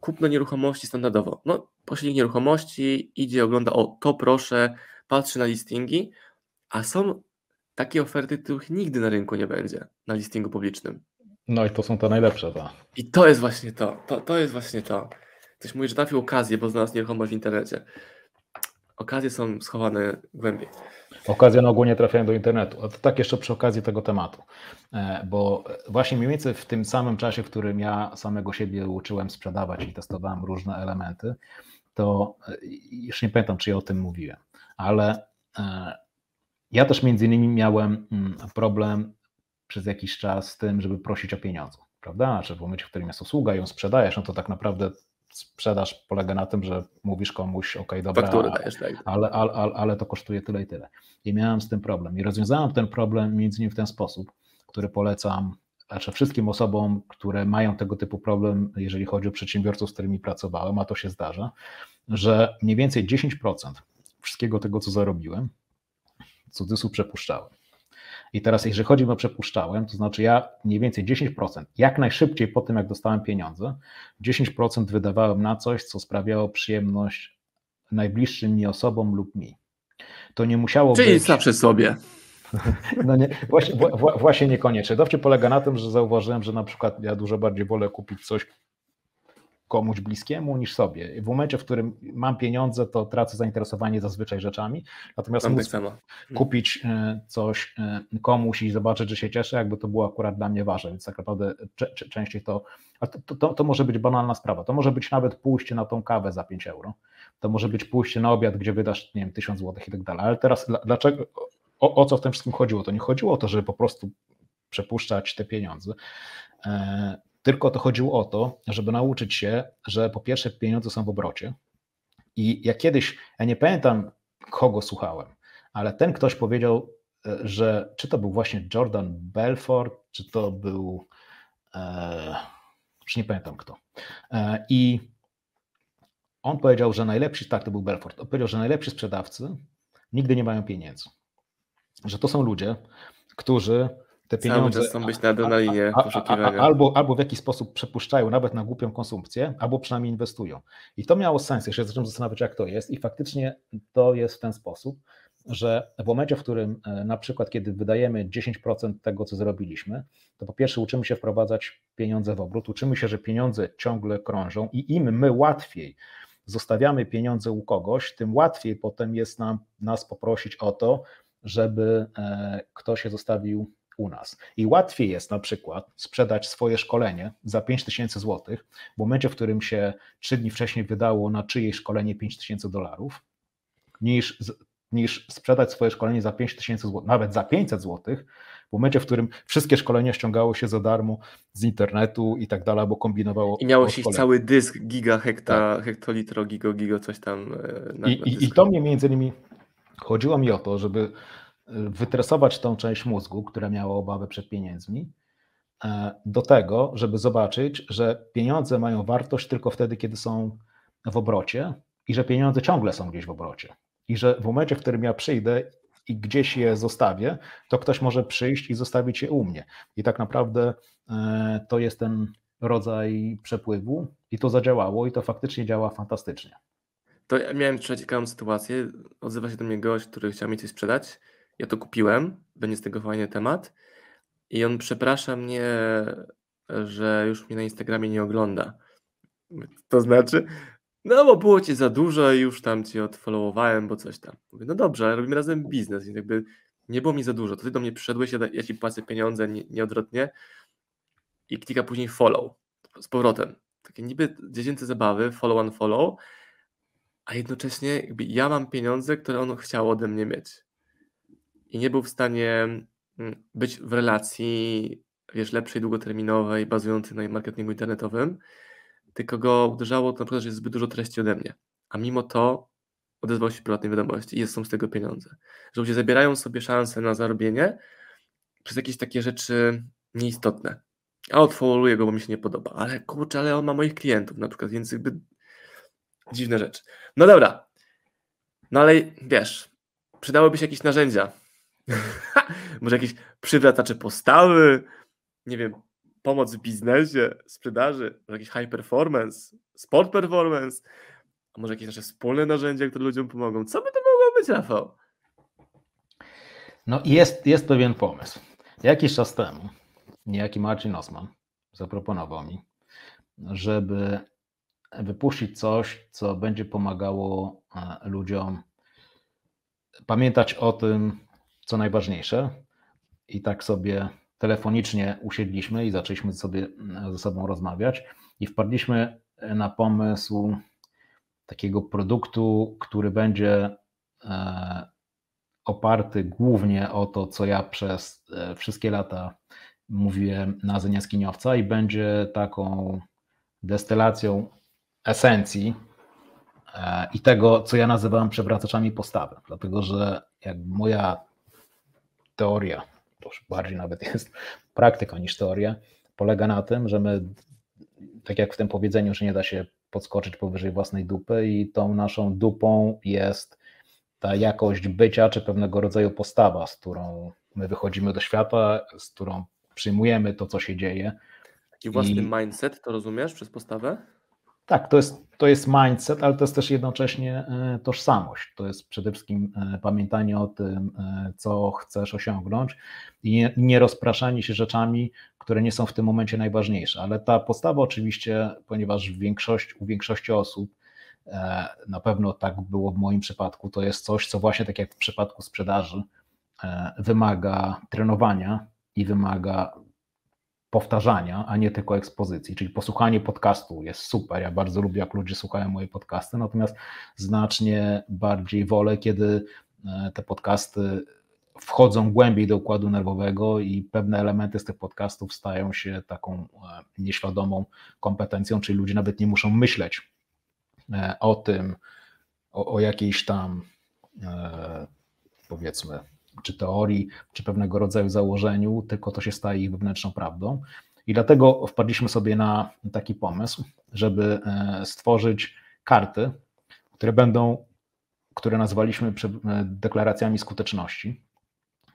kupno nieruchomości standardowo. No, pośrednik nieruchomości idzie, ogląda, o to proszę, patrzy na listingi, a są takie oferty, których nigdy na rynku nie będzie, na listingu publicznym.
No i to są te najlepsze, to.
I to jest właśnie to, to, to jest właśnie to. Ktoś mówi, że trafił okazję, bo znalazł nieruchomość w internecie. Okazje są schowane głębiej.
Okazje no ogólnie trafiają do internetu. A to tak jeszcze przy okazji tego tematu, e, bo właśnie mniej więcej w tym samym czasie, w którym ja samego siebie uczyłem sprzedawać i testowałem różne elementy, to e, już nie pamiętam, czy ja o tym mówiłem, ale e, ja też między innymi miałem mm, problem przez jakiś czas z tym, żeby prosić o pieniądze, prawda? Znaczy w momencie, w którym jest usługa ją sprzedajesz, no to tak naprawdę sprzedaż polega na tym, że mówisz komuś, ok, dobra, Faktury dajesz, tak. ale, ale, ale, ale to kosztuje tyle i tyle. I miałem z tym problem. I rozwiązałem ten problem między innymi w ten sposób, który polecam znaczy wszystkim osobom, które mają tego typu problem, jeżeli chodzi o przedsiębiorców, z którymi pracowałem, a to się zdarza, że mniej więcej 10% wszystkiego tego, co zarobiłem, cudzysłów przepuszczałem. I teraz, jeżeli chodzi o przepuszczałem, to znaczy ja mniej więcej 10%, jak najszybciej po tym, jak dostałem pieniądze, 10% wydawałem na coś, co sprawiało przyjemność najbliższym mi osobom lub mi. To nie musiało
Czyli być... zawsze sobie.
No nie, właśnie, właśnie niekoniecznie. Dowcip polega na tym, że zauważyłem, że na przykład ja dużo bardziej wolę kupić coś komuś bliskiemu niż sobie. W momencie, w którym mam pieniądze, to tracę zainteresowanie zazwyczaj rzeczami, natomiast
Mam tak
móc
samo. Mhm.
kupić e, coś e, komuś i zobaczyć, że się cieszę, jakby to było akurat dla mnie ważne, więc tak naprawdę częściej to, to, to, to może być banalna sprawa, to może być nawet pójście na tą kawę za 5 euro, to może być pójście na obiad, gdzie wydasz, nie wiem, 1000 zł i tak dalej, ale teraz dla- dlaczego, o, o co w tym wszystkim chodziło? To nie chodziło o to, żeby po prostu przepuszczać te pieniądze, e, tylko to chodziło o to, żeby nauczyć się, że po pierwsze pieniądze są w obrocie i ja kiedyś, ja nie pamiętam kogo słuchałem, ale ten ktoś powiedział, e, że czy to był właśnie Jordan Belfort, czy to był, e, już nie pamiętam kto. E, I on powiedział, że najlepsi, tak to był Belfort, on powiedział, że najlepsi sprzedawcy nigdy nie mają pieniędzy. Że to są ludzie, którzy te
Cały
pieniądze
czas chcą być na adrenalinie poszukiwania.
albo, albo w jakiś sposób przepuszczają nawet na głupią konsumpcję, albo przynajmniej inwestują. I to miało sens, jeszcze zacząłem zastanawiać, jak to jest, i faktycznie to jest w ten sposób, że w momencie, w którym e, na przykład, kiedy wydajemy 10% tego, co zrobiliśmy, to po pierwsze uczymy się wprowadzać pieniądze w obrót, uczymy się, że pieniądze ciągle krążą i im my łatwiej zostawiamy pieniądze u kogoś, tym łatwiej potem jest nam nas poprosić o to, żeby e, ktoś je zostawił u nas. I łatwiej jest na przykład sprzedać swoje szkolenie za 5000 zł, w momencie, w którym się trzy dni wcześniej wydało na czyjeś szkolenie 5000 dolarów, niż, niż sprzedać swoje szkolenie za 5000 zł, nawet za 500 zł, w momencie, w którym wszystkie szkolenia ściągało się za darmo z internetu i tak dalej, bo kombinowało.
I miało się cały dysk, giga, hekta, hektolitro, gigo, gigo, coś tam. e, Na,
I,
na
i, I to mnie między innymi chodziło mi o to, żeby wytresować tą część mózgu, która miała obawę przed pieniędzmi, e, do tego, żeby zobaczyć, że pieniądze mają wartość tylko wtedy, kiedy są w obrocie i że pieniądze ciągle są gdzieś w obrocie. I że w momencie, w którym ja przyjdę i gdzieś je zostawię, to ktoś może przyjść i zostawić je u mnie. I tak naprawdę e, to jest ten rodzaj przepływu i to zadziałało i to faktycznie działa fantastycznie.
To ja miałem ciekawą sytuację. Odzywa się do mnie gość, który chciał mi coś sprzedać. Ja to kupiłem, będzie z tego fajny temat. I on przeprasza mnie, że już mnie na Instagramie nie ogląda. To znaczy, no bo było cię za dużo i już tam cię odfollowowałem, bo coś tam. Mówię, no dobrze, ale robimy razem biznes, więc jakby nie było mi za dużo. To ty do mnie przyszedłeś, ja, ci płacę pieniądze nie, nieodwrotnie i klika później follow z powrotem. Takie niby dziecięce zabawy, follow on follow, a jednocześnie jakby ja mam pieniądze, które on chciał ode mnie mieć. I nie był w stanie mm, być w relacji, wiesz, lepszej, długoterminowej, bazującej na marketingu internetowym, tylko go uderzało to na przykład, że jest zbyt dużo treści ode mnie. A mimo to odezwał się prywatnej wiadomości i są z tego pieniądze. Że ludzie zabierają sobie szansę na zarobienie przez jakieś takie rzeczy nieistotne. A odfollowuję go, bo mi się nie podoba. Ale kurczę, ale on ma moich klientów na przykład, więc jakby dziwne rzeczy. No dobra. No ale wiesz, przydałyby się jakieś narzędzia. Może jakieś przywracacze postawy, nie wiem, pomoc w biznesie, sprzedaży, może jakiś high performance, sport performance, a może jakieś nasze wspólne narzędzia, które ludziom pomogą. Co by to mogło być, Rafał?
No jest, jest pewien pomysł. Jakiś czas temu niejaki Marcin Osman zaproponował mi, żeby wypuścić coś, co będzie pomagało e, ludziom pamiętać o tym, co najważniejsze. I tak sobie telefonicznie usiedliśmy i zaczęliśmy sobie ze sobą rozmawiać i wpadliśmy na pomysł takiego produktu, który będzie e, oparty głównie o to, co ja przez e, wszystkie lata mówiłem na Zen Jaskiniowca i będzie taką destylacją esencji e, i tego, co ja nazywam przewracaczami postawy. Dlatego, że jak moja teoria, to już bardziej nawet jest praktyka niż teoria, polega na tym, że my, tak jak w tym powiedzeniu, że nie da się podskoczyć powyżej własnej dupy i tą naszą dupą jest ta jakość bycia, czy pewnego rodzaju postawa, z którą my wychodzimy do świata, z którą przyjmujemy to, co się dzieje.
Taki własny
I-
mindset, to rozumiesz przez postawę?
Tak, to jest, to jest mindset, ale to jest też jednocześnie e, tożsamość. To jest przede wszystkim e, pamiętanie o tym, e, co chcesz osiągnąć i nie, nie rozpraszanie się rzeczami, które nie są w tym momencie najważniejsze. Ale ta postawa oczywiście, ponieważ w większości, u większości osób, na pewno tak było w moim przypadku, to jest coś, co właśnie tak jak w przypadku sprzedaży, wymaga trenowania i wymaga powtarzania, a nie tylko ekspozycji. Czyli posłuchanie podcastu jest super. Ja bardzo lubię, jak ludzie słuchają moje podcasty, natomiast znacznie bardziej wolę, kiedy e, te podcasty wchodzą głębiej do układu nerwowego i pewne elementy z tych podcastów stają się taką e, nieświadomą kompetencją, czyli ludzie nawet nie muszą myśleć e, o tym, o, o jakiejś tam powiedzmy czy teorii, czy pewnego rodzaju założeniu, tylko to się staje ich wewnętrzną prawdą. I dlatego wpadliśmy sobie na taki pomysł, żeby e, stworzyć karty, które będą, które nazwaliśmy e, deklaracjami skuteczności.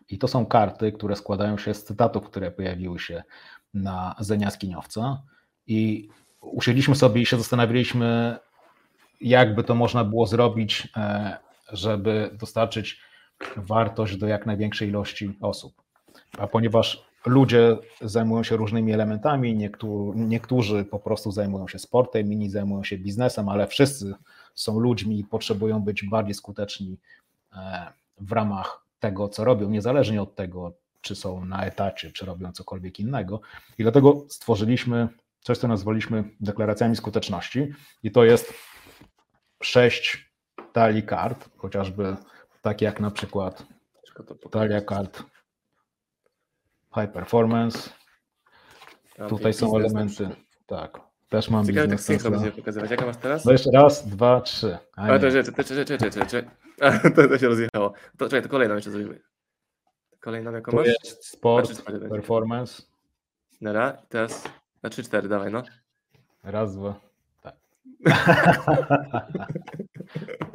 I to są karty, które składają się z cytatów, które pojawiły się na Zenia Skiniowca. I usiedliśmy sobie i się zastanawialiśmy, jakby to można było zrobić, e, żeby dostarczyć wartość do jak największej ilości osób. A ponieważ ludzie zajmują się różnymi elementami, niektórzy, niektórzy po prostu zajmują się sportem, inni zajmują się biznesem, ale wszyscy są ludźmi i potrzebują być bardziej skuteczni e, w ramach tego, co robią, niezależnie od tego, czy są na etacie, czy robią cokolwiek innego. I dlatego stworzyliśmy coś, co nazwaliśmy deklaracjami skuteczności, i to jest sześć talii kart, chociażby takie jak na przykład talia kart High Performance. Tutaj są elementy, tak, też mam
Ciekawe
biznes.
tak synchro pokazywać. Jaka masz teraz?
No jeszcze raz, dwa, trzy.
A, to, czekaj, czekaj, czekaj, czekaj, czekaj. To, to się rozjechało. To, czekaj, to kolejną jeszcze zrobimy. Kolejną jaką
to
masz?
jest sport,
Znaczy,
performance.
Dobra, teraz na 3-4, dawaj no.
Raz, dwa. Tak.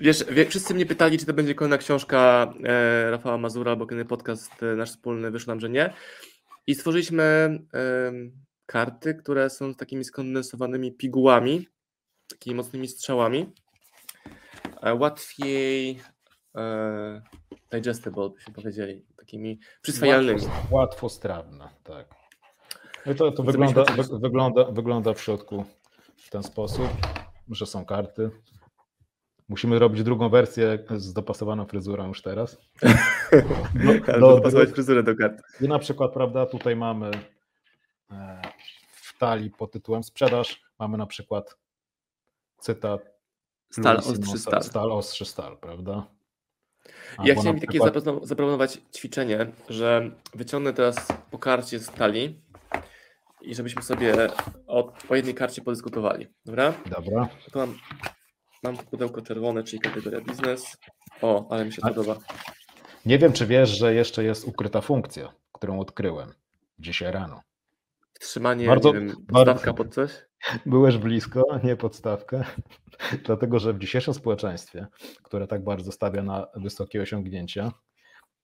Wiesz, wie, wszyscy mnie pytali, czy to będzie kolejna książka e, Rafała Mazura, bo kiedy podcast e, nasz wspólny wyszło nam, że nie. I stworzyliśmy e, karty, które są takimi skondensowanymi pigułami, takimi mocnymi strzałami. E, łatwiej e, digestible, byśmy powiedzieli, takimi przyswajalnymi.
Łatwo, łatwostrawne, tak. No i to, to wygląda, wy, wygląda, wygląda w środku w ten sposób, że są karty. Musimy robić drugą wersję z dopasowaną fryzurą już teraz. No,
Ale
do-
dopasować fryzurę do kart.
I na przykład, prawda, tutaj mamy e, w talii pod tytułem sprzedaż, mamy na przykład cytat
Stal, ostrzy stal.
stal ostrzy stal, prawda?
Ja
Albo
chciałem
na
mi takie
przykład-
zaproponow- zaproponować ćwiczenie, że wyciągnę teraz po karcie z talii i żebyśmy sobie o, o jednej karcie podyskutowali. Dobra?
Dobra.
To mam, mam pudełko czerwone, czyli kategoria biznes. O, ale mi się
A-
podoba.
Nie wiem, czy wiesz, że jeszcze jest ukryta funkcja, którą odkryłem dzisiaj rano.
Trzymanie,
Bardzo-
wiem,
bardzo-
podstawka pod coś.
Byłeś blisko, nie podstawkę, dlatego że w dzisiejszym społeczeństwie, które tak bardzo stawia na wysokie osiągnięcia,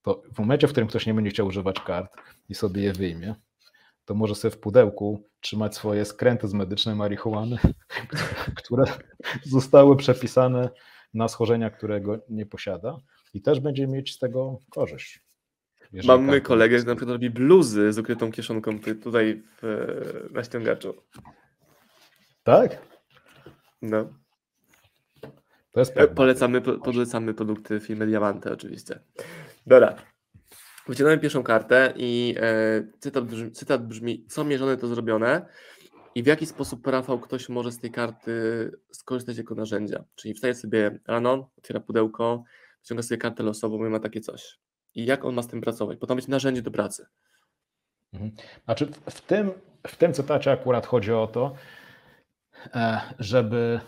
to w momencie, w którym ktoś nie będzie chciał używać kart i sobie je wyjmie, to może sobie w pudełku trzymać swoje skręty z medycznej marihuany, które zostały przepisane na schorzenia, którego nie posiada i też będzie mieć z tego korzyść.
Mamy
karty-
kolegę, który na przykład robi bluzy z ukrytą kieszonką tu- tutaj w, na ściągaczu.
Tak?
No.
To jest pewne.
Polecamy, po- polecamy produkty firmy Diamante oczywiście. Dobra. Wyciągnąłem pierwszą kartę i e, cytat, brzmi, cytat brzmi, co mierzone to zrobione i w jaki sposób Rafał ktoś może z tej karty skorzystać jako narzędzia. Czyli wstaje sobie rano, otwiera pudełko, wyciąga sobie kartę losową i ma takie coś. I jak on ma z tym pracować? Bo to być narzędzie do pracy.
Mhm. Znaczy w- tym, w tym cytacie akurat chodzi o to, e, żeby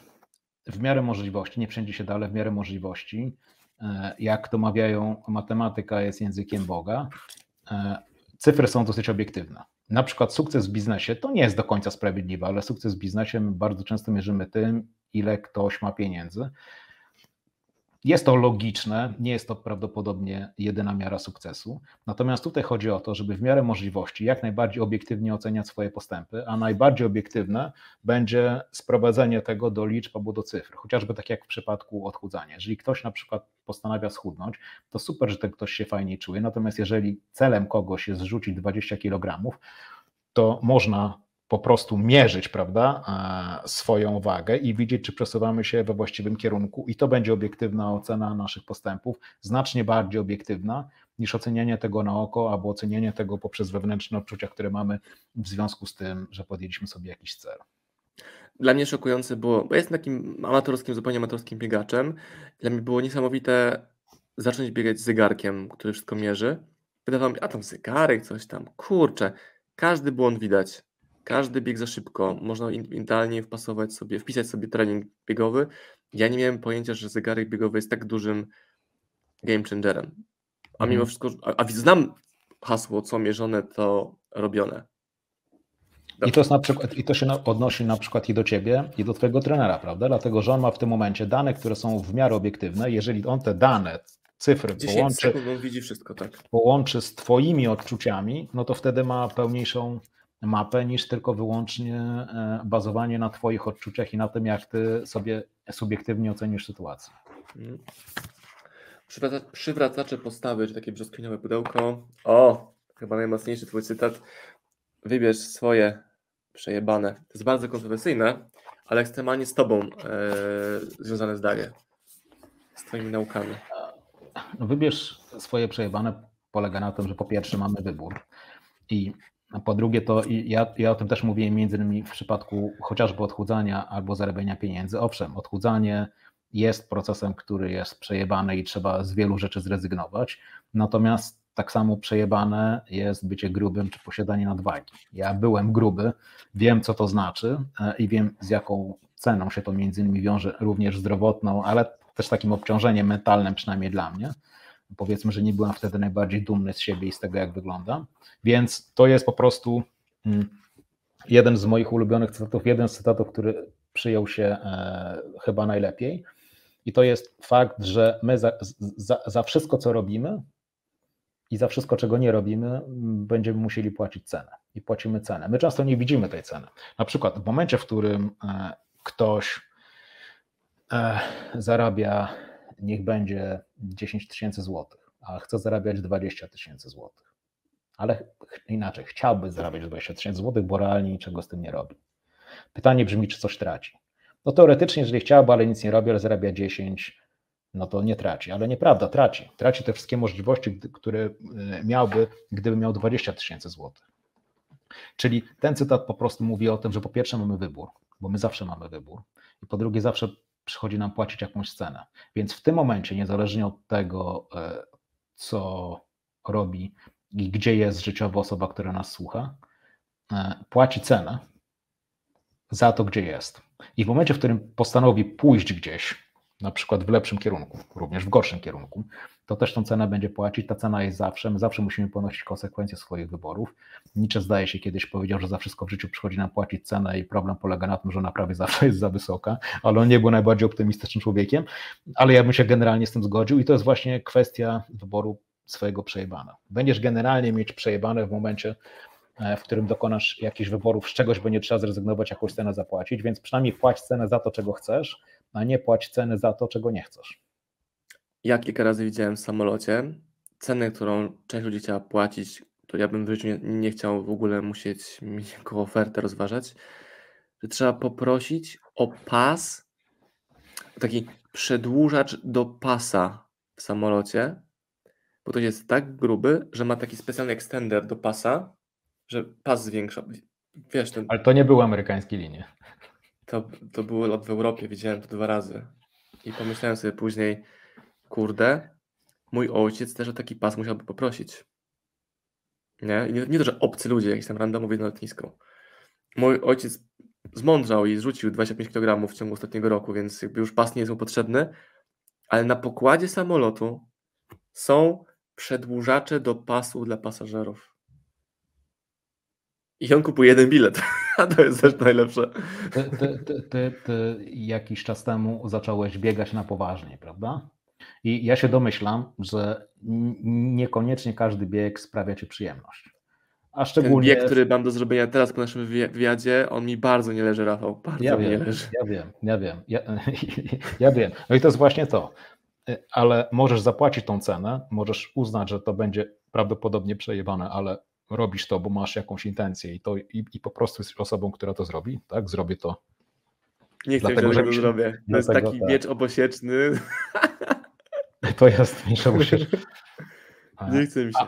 w miarę możliwości, nie wszędzie się da, ale w miarę możliwości, jak to mawiają, matematyka jest językiem Boga, e, cyfry są dosyć obiektywne. Na przykład sukces w biznesie to nie jest do końca sprawiedliwe, ale sukces w biznesie bardzo często mierzymy tym, ile ktoś ma pieniędzy. Jest to logiczne, nie jest to prawdopodobnie jedyna miara sukcesu. Natomiast tutaj chodzi o to, żeby w miarę możliwości jak najbardziej obiektywnie oceniać swoje postępy, a najbardziej obiektywne będzie sprowadzenie tego do liczb albo do cyfr, chociażby tak jak w przypadku odchudzania. Jeżeli ktoś na przykład postanawia schudnąć, to super, że ten ktoś się fajnie czuje. Natomiast jeżeli celem kogoś jest zrzucić 20 kg, to można po prostu mierzyć, prawda, e, swoją wagę i widzieć, czy przesuwamy się we właściwym kierunku, i to będzie obiektywna ocena naszych postępów, znacznie bardziej obiektywna niż ocenianie tego na oko albo ocenianie tego poprzez wewnętrzne odczucia, które mamy w związku z tym, że podjęliśmy sobie jakiś cel.
Dla mnie szokujące było, bo jestem takim amatorskim, zupełnie amatorskim biegaczem. Dla mnie było niesamowite zacząć biegać z zegarkiem, który wszystko mierzy. Wydawało mi a tam zegarek, coś tam, kurczę, każdy błąd widać każdy bieg za szybko, można idealnie wpasować sobie, wpisać sobie trening biegowy. Ja nie miałem pojęcia, że zegarek biegowy jest tak dużym game changerem. A mimo mhm. wszystko, a, a znam hasło, co mierzone, to robione.
I to, jest na przykład, I to się odnosi na przykład i do ciebie, i do twojego trenera, prawda? Dlatego, że on ma w tym momencie dane, które są w miarę obiektywne. Jeżeli on te dane, cyfry połączy,
wszystko, tak.
połączy z twoimi odczuciami, no to wtedy ma pełniejszą mapę niż tylko wyłącznie e, bazowanie na Twoich odczuciach i na tym, jak Ty sobie subiektywnie ocenisz sytuację. Mhm.
przywracacze postawy, czy takie brzoskwiniowe pudełko. O, chyba najmocniejszy Twój cytat. Wybierz swoje przejebane. To jest bardzo kontrowersyjne, ale ekstremalnie z Tobą e, związane zdanie. Z Twoimi naukami.
No, wybierz swoje przejebane polega na tym, że po pierwsze mamy wybór i a po drugie, to ja, ja o tym też mówiłem między innymi w przypadku chociażby odchudzania albo zarabiania pieniędzy. Owszem, odchudzanie jest procesem, który jest przejebany i trzeba z wielu rzeczy zrezygnować. Natomiast tak samo przejebane jest bycie grubym czy posiadanie nadwagi. Ja byłem gruby, wiem co to znaczy e, i wiem z jaką ceną się to między innymi wiąże, również zdrowotną, ale też takim obciążeniem mentalnym, przynajmniej dla mnie powiedzmy, że nie byłem wtedy najbardziej dumny z siebie i z tego, jak wyglądam. Więc to jest po prostu mm, jeden z moich ulubionych cytatów, jeden z cytatów, który przyjął się e, chyba najlepiej. I to jest fakt, że my za, za, za wszystko, co robimy i za wszystko, czego nie robimy, będziemy musieli płacić cenę. I płacimy cenę. My często nie widzimy tej ceny. Na przykład w momencie, w którym e, ktoś e, zarabia niech będzie 10 tysięcy złotych, a chce zarabiać 20 tysięcy złotych. Ale inaczej, chciałby zarabiać 20 tysięcy złotych, bo realnie niczego z tym nie robi. Pytanie brzmi, czy coś traci. No teoretycznie, jeżeli chciałby, ale nic nie robi, ale zarabia 10, no to nie traci, ale nieprawda, traci. Traci te wszystkie możliwości, które y, miałby, gdyby miał 20 tysięcy złotych. Czyli ten cytat po prostu mówi o tym, że po pierwsze mamy wybór, bo my zawsze mamy wybór, i po drugie zawsze przychodzi nam płacić jakąś cenę. Więc w tym momencie, niezależnie od tego, e, co robi i gdzie jest życiowa osoba, która nas słucha, e, płaci cenę za to, gdzie jest. I w momencie, w którym postanowi pójść gdzieś, na przykład w lepszym kierunku, również w gorszym kierunku, to też tą cenę będzie płacić. Ta cena jest zawsze, my zawsze musimy ponosić konsekwencje swoich wyborów. Nietzsche zdaje się kiedyś powiedział, że za wszystko w życiu przychodzi nam płacić cenę i problem polega na tym, że ona prawie zawsze jest za wysoka, ale on nie był najbardziej optymistycznym człowiekiem, ale ja bym się generalnie z tym zgodził i to jest właśnie kwestia wyboru swojego przejebana. Będziesz generalnie mieć przejebane w momencie, e, w którym dokonasz jakichś wyborów, z czegoś będzie trzeba zrezygnować, jakąś cenę zapłacić, więc przynajmniej płać cenę za to, czego chcesz, a nie płać ceny za to, czego nie chcesz.
Ja kilka razy widziałem w samolocie cenę, którą część ludzi chciała płacić, to ja bym w życiu nie, nie chciał w ogóle musieć mieć jaką ofertę rozważać, że trzeba poprosić o pas, taki przedłużacz do pasa w samolocie, bo to jest tak gruby, że ma taki specjalny extender do pasa, że pas zwiększa. Wiesz, ten...
Ale to nie były amerykańskie linie.
To, to był lot w Europie, widziałem to dwa razy. I pomyślałem sobie później, kurde, mój ojciec też o taki pas musiałby poprosić. Nie? nie, nie to, że obcy ludzie, jakiś tam randomowi na lotnisku. Mój ojciec zmądrzał i zrzucił 25 kg w ciągu ostatniego roku, więc jakby już pas nie jest mu potrzebny, ale na pokładzie samolotu są przedłużacze do pasu dla pasażerów. I on kupuje jeden bilet, a to jest też najlepsze.
Ty, ty, ty, ty, jakiś czas temu zacząłeś biegać na poważnie, prawda? I ja się domyślam, że niekoniecznie każdy bieg sprawia ci przyjemność.
A szczególnie... Ten bieg, który mam do zrobienia teraz po naszym wywiadzie, on mi bardzo nie leży, Rafał. Bardzo
ja
wiem,
nie
leży.
Ja wiem, ja wiem. Ja, ja wiem. No i to jest właśnie to. Ale możesz zapłacić tą cenę, możesz uznać, że to będzie prawdopodobnie przejebane, ale robisz to, bo masz jakąś intencję i, to, i, i po prostu jesteś osobą, która to zrobi, tak? Zrobię to.
Nie chcę, Dlatego, że to zrobię. To jest taki tak. miecz obosieczny.
To jest miecz obosieczny.
Nie chcę mi się.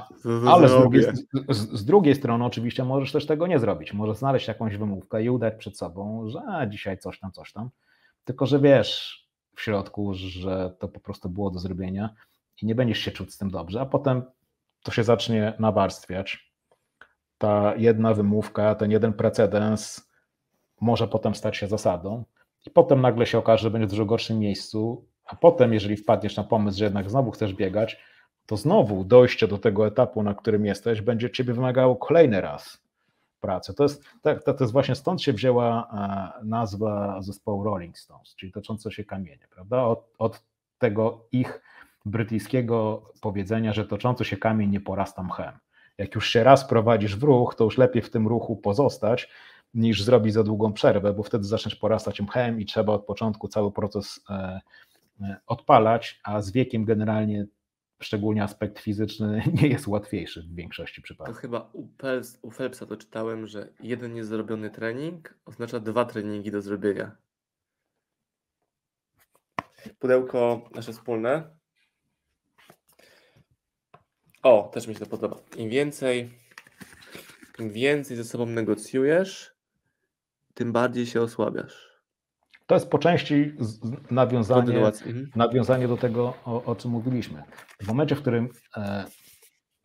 ale z drugiej, z, z drugiej, strony, oczywiście, możesz też tego nie zrobić. Możesz znaleźć jakąś wymówkę i udać przed sobą, że a, dzisiaj coś tam, coś tam. Tylko, że wiesz w środku, że to po prostu było do zrobienia i nie będziesz się czuć z tym dobrze, a potem to się zacznie nawarstwiać. Ta jedna wymówka, ten jeden precedens może potem stać się zasadą i potem nagle się okaże, że będziesz w dużo gorszym miejscu, a potem, jeżeli wpadniesz na pomysł, że jednak znowu chcesz biegać, to znowu dojście do tego etapu, na którym jesteś, będzie ciebie wymagało kolejny raz pracy. To jest, to, jest właśnie stąd się wzięła e, nazwa zespołu Rolling Stones, czyli toczące się kamienie, prawda? Od, od tego ich brytyjskiego powiedzenia, że toczący się kamień nie porasta mchem. Jak już się raz prowadzisz w ruch, to już lepiej w tym ruchu pozostać, niż zrobić za długą przerwę, bo wtedy zaczniesz porastać mchem i trzeba od początku cały proces e, e, odpalać, a z wiekiem generalnie szczególnie aspekt fizyczny nie jest łatwiejszy w większości przypadków.
To chyba u, Phelps, u Phelpsa to czytałem, że jeden niezrobiony trening oznacza dwa treningi do zrobienia. Pudełko nasze wspólne. O, też mi się to podoba. Im więcej, im więcej ze sobą negocjujesz, tym bardziej się osłabiasz.
To jest po części nawiązanie, mhm. nawiązanie do tego, o, o, czym mówiliśmy. W momencie, w którym e,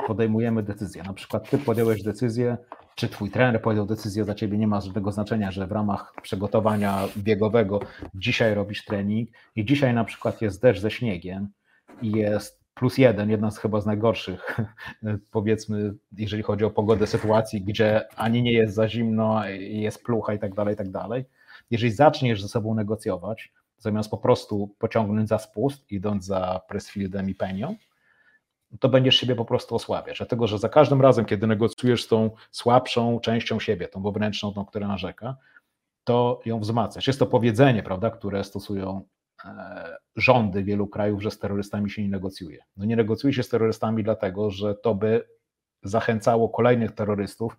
podejmujemy decyzję, na przykład ty podjąłeś decyzję, czy twój trener podjął decyzję za ciebie, nie ma żadnego znaczenia, że w ramach przygotowania biegowego dzisiaj robisz trening i dzisiaj na przykład jest deszcz ze śniegiem i jest plus jeden, jedna z chyba z najgorszych, powiedzmy, jeżeli chodzi o pogodę sytuacji, gdzie ani nie jest za zimno, jest plucha i tak dalej, i tak dalej. Jeżeli zaczniesz ze sobą negocjować, zamiast po prostu pociągnąć za spust, idąc za Pressfieldem i Penią, to będziesz siebie po prostu osłabiać. Dlatego, że za każdym razem, kiedy negocjujesz z tą słabszą częścią siebie, tą wewnętrzną, tą, która narzeka, to ją wzmacniasz. Jest to powiedzenie, prawda, które stosują rządy wielu krajów, że z terrorystami się nie negocjuje. No nie negocjuje się z terrorystami dlatego, że to by zachęcało kolejnych terrorystów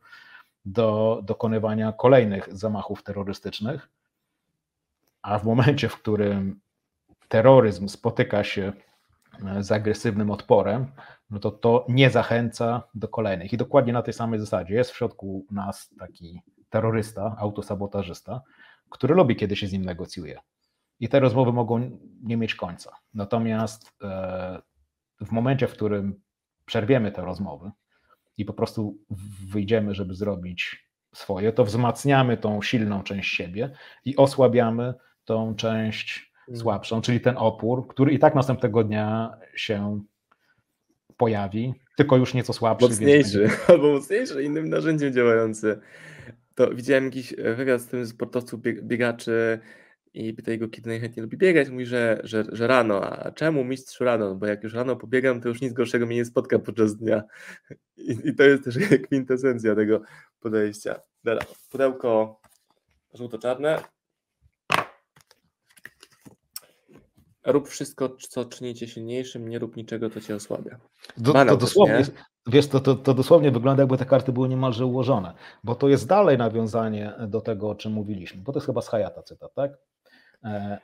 do dokonywania kolejnych zamachów terrorystycznych, a w momencie, w którym terroryzm spotyka się e, z agresywnym odporem, no to to nie zachęca do kolejnych. I dokładnie na tej samej zasadzie jest w środku nas taki terrorysta, autosabotażysta, który lubi, kiedy się z nim negocjuje. I te rozmowy mogą nie mieć końca. Natomiast e, w momencie, w którym przerwiemy te rozmowy i po prostu wyjdziemy, żeby zrobić swoje, to wzmacniamy tą silną część siebie i osłabiamy tą część mm. słabszą, czyli ten opór, który i tak następnego dnia się pojawi, tylko już nieco słabszy.
Mocniejszy, będzie... albo mocniejszy, innym narzędziem działający. To widziałem jakiś e, wywiad z tym sportowców biegaczy i pytaj go, kiedy najchętniej lubi biegać. Mówi, że, że, że rano. A czemu mistrz rano? Bo jak już rano pobiegam, to już nic gorszego mnie nie spotka podczas dnia. I, i to jest też kwintesencja tego podejścia. Dobra, pudełko żółto-czarne. Rób wszystko, co czyni cię silniejszym, nie rób niczego, co cię osłabia.
Do, to dosłownie, wiesz, to, to, to dosłownie wygląda, jakby te karty były niemalże ułożone, bo to jest dalej nawiązanie do tego, o czym mówiliśmy, bo to jest chyba z Hayata cytat, tak?
E,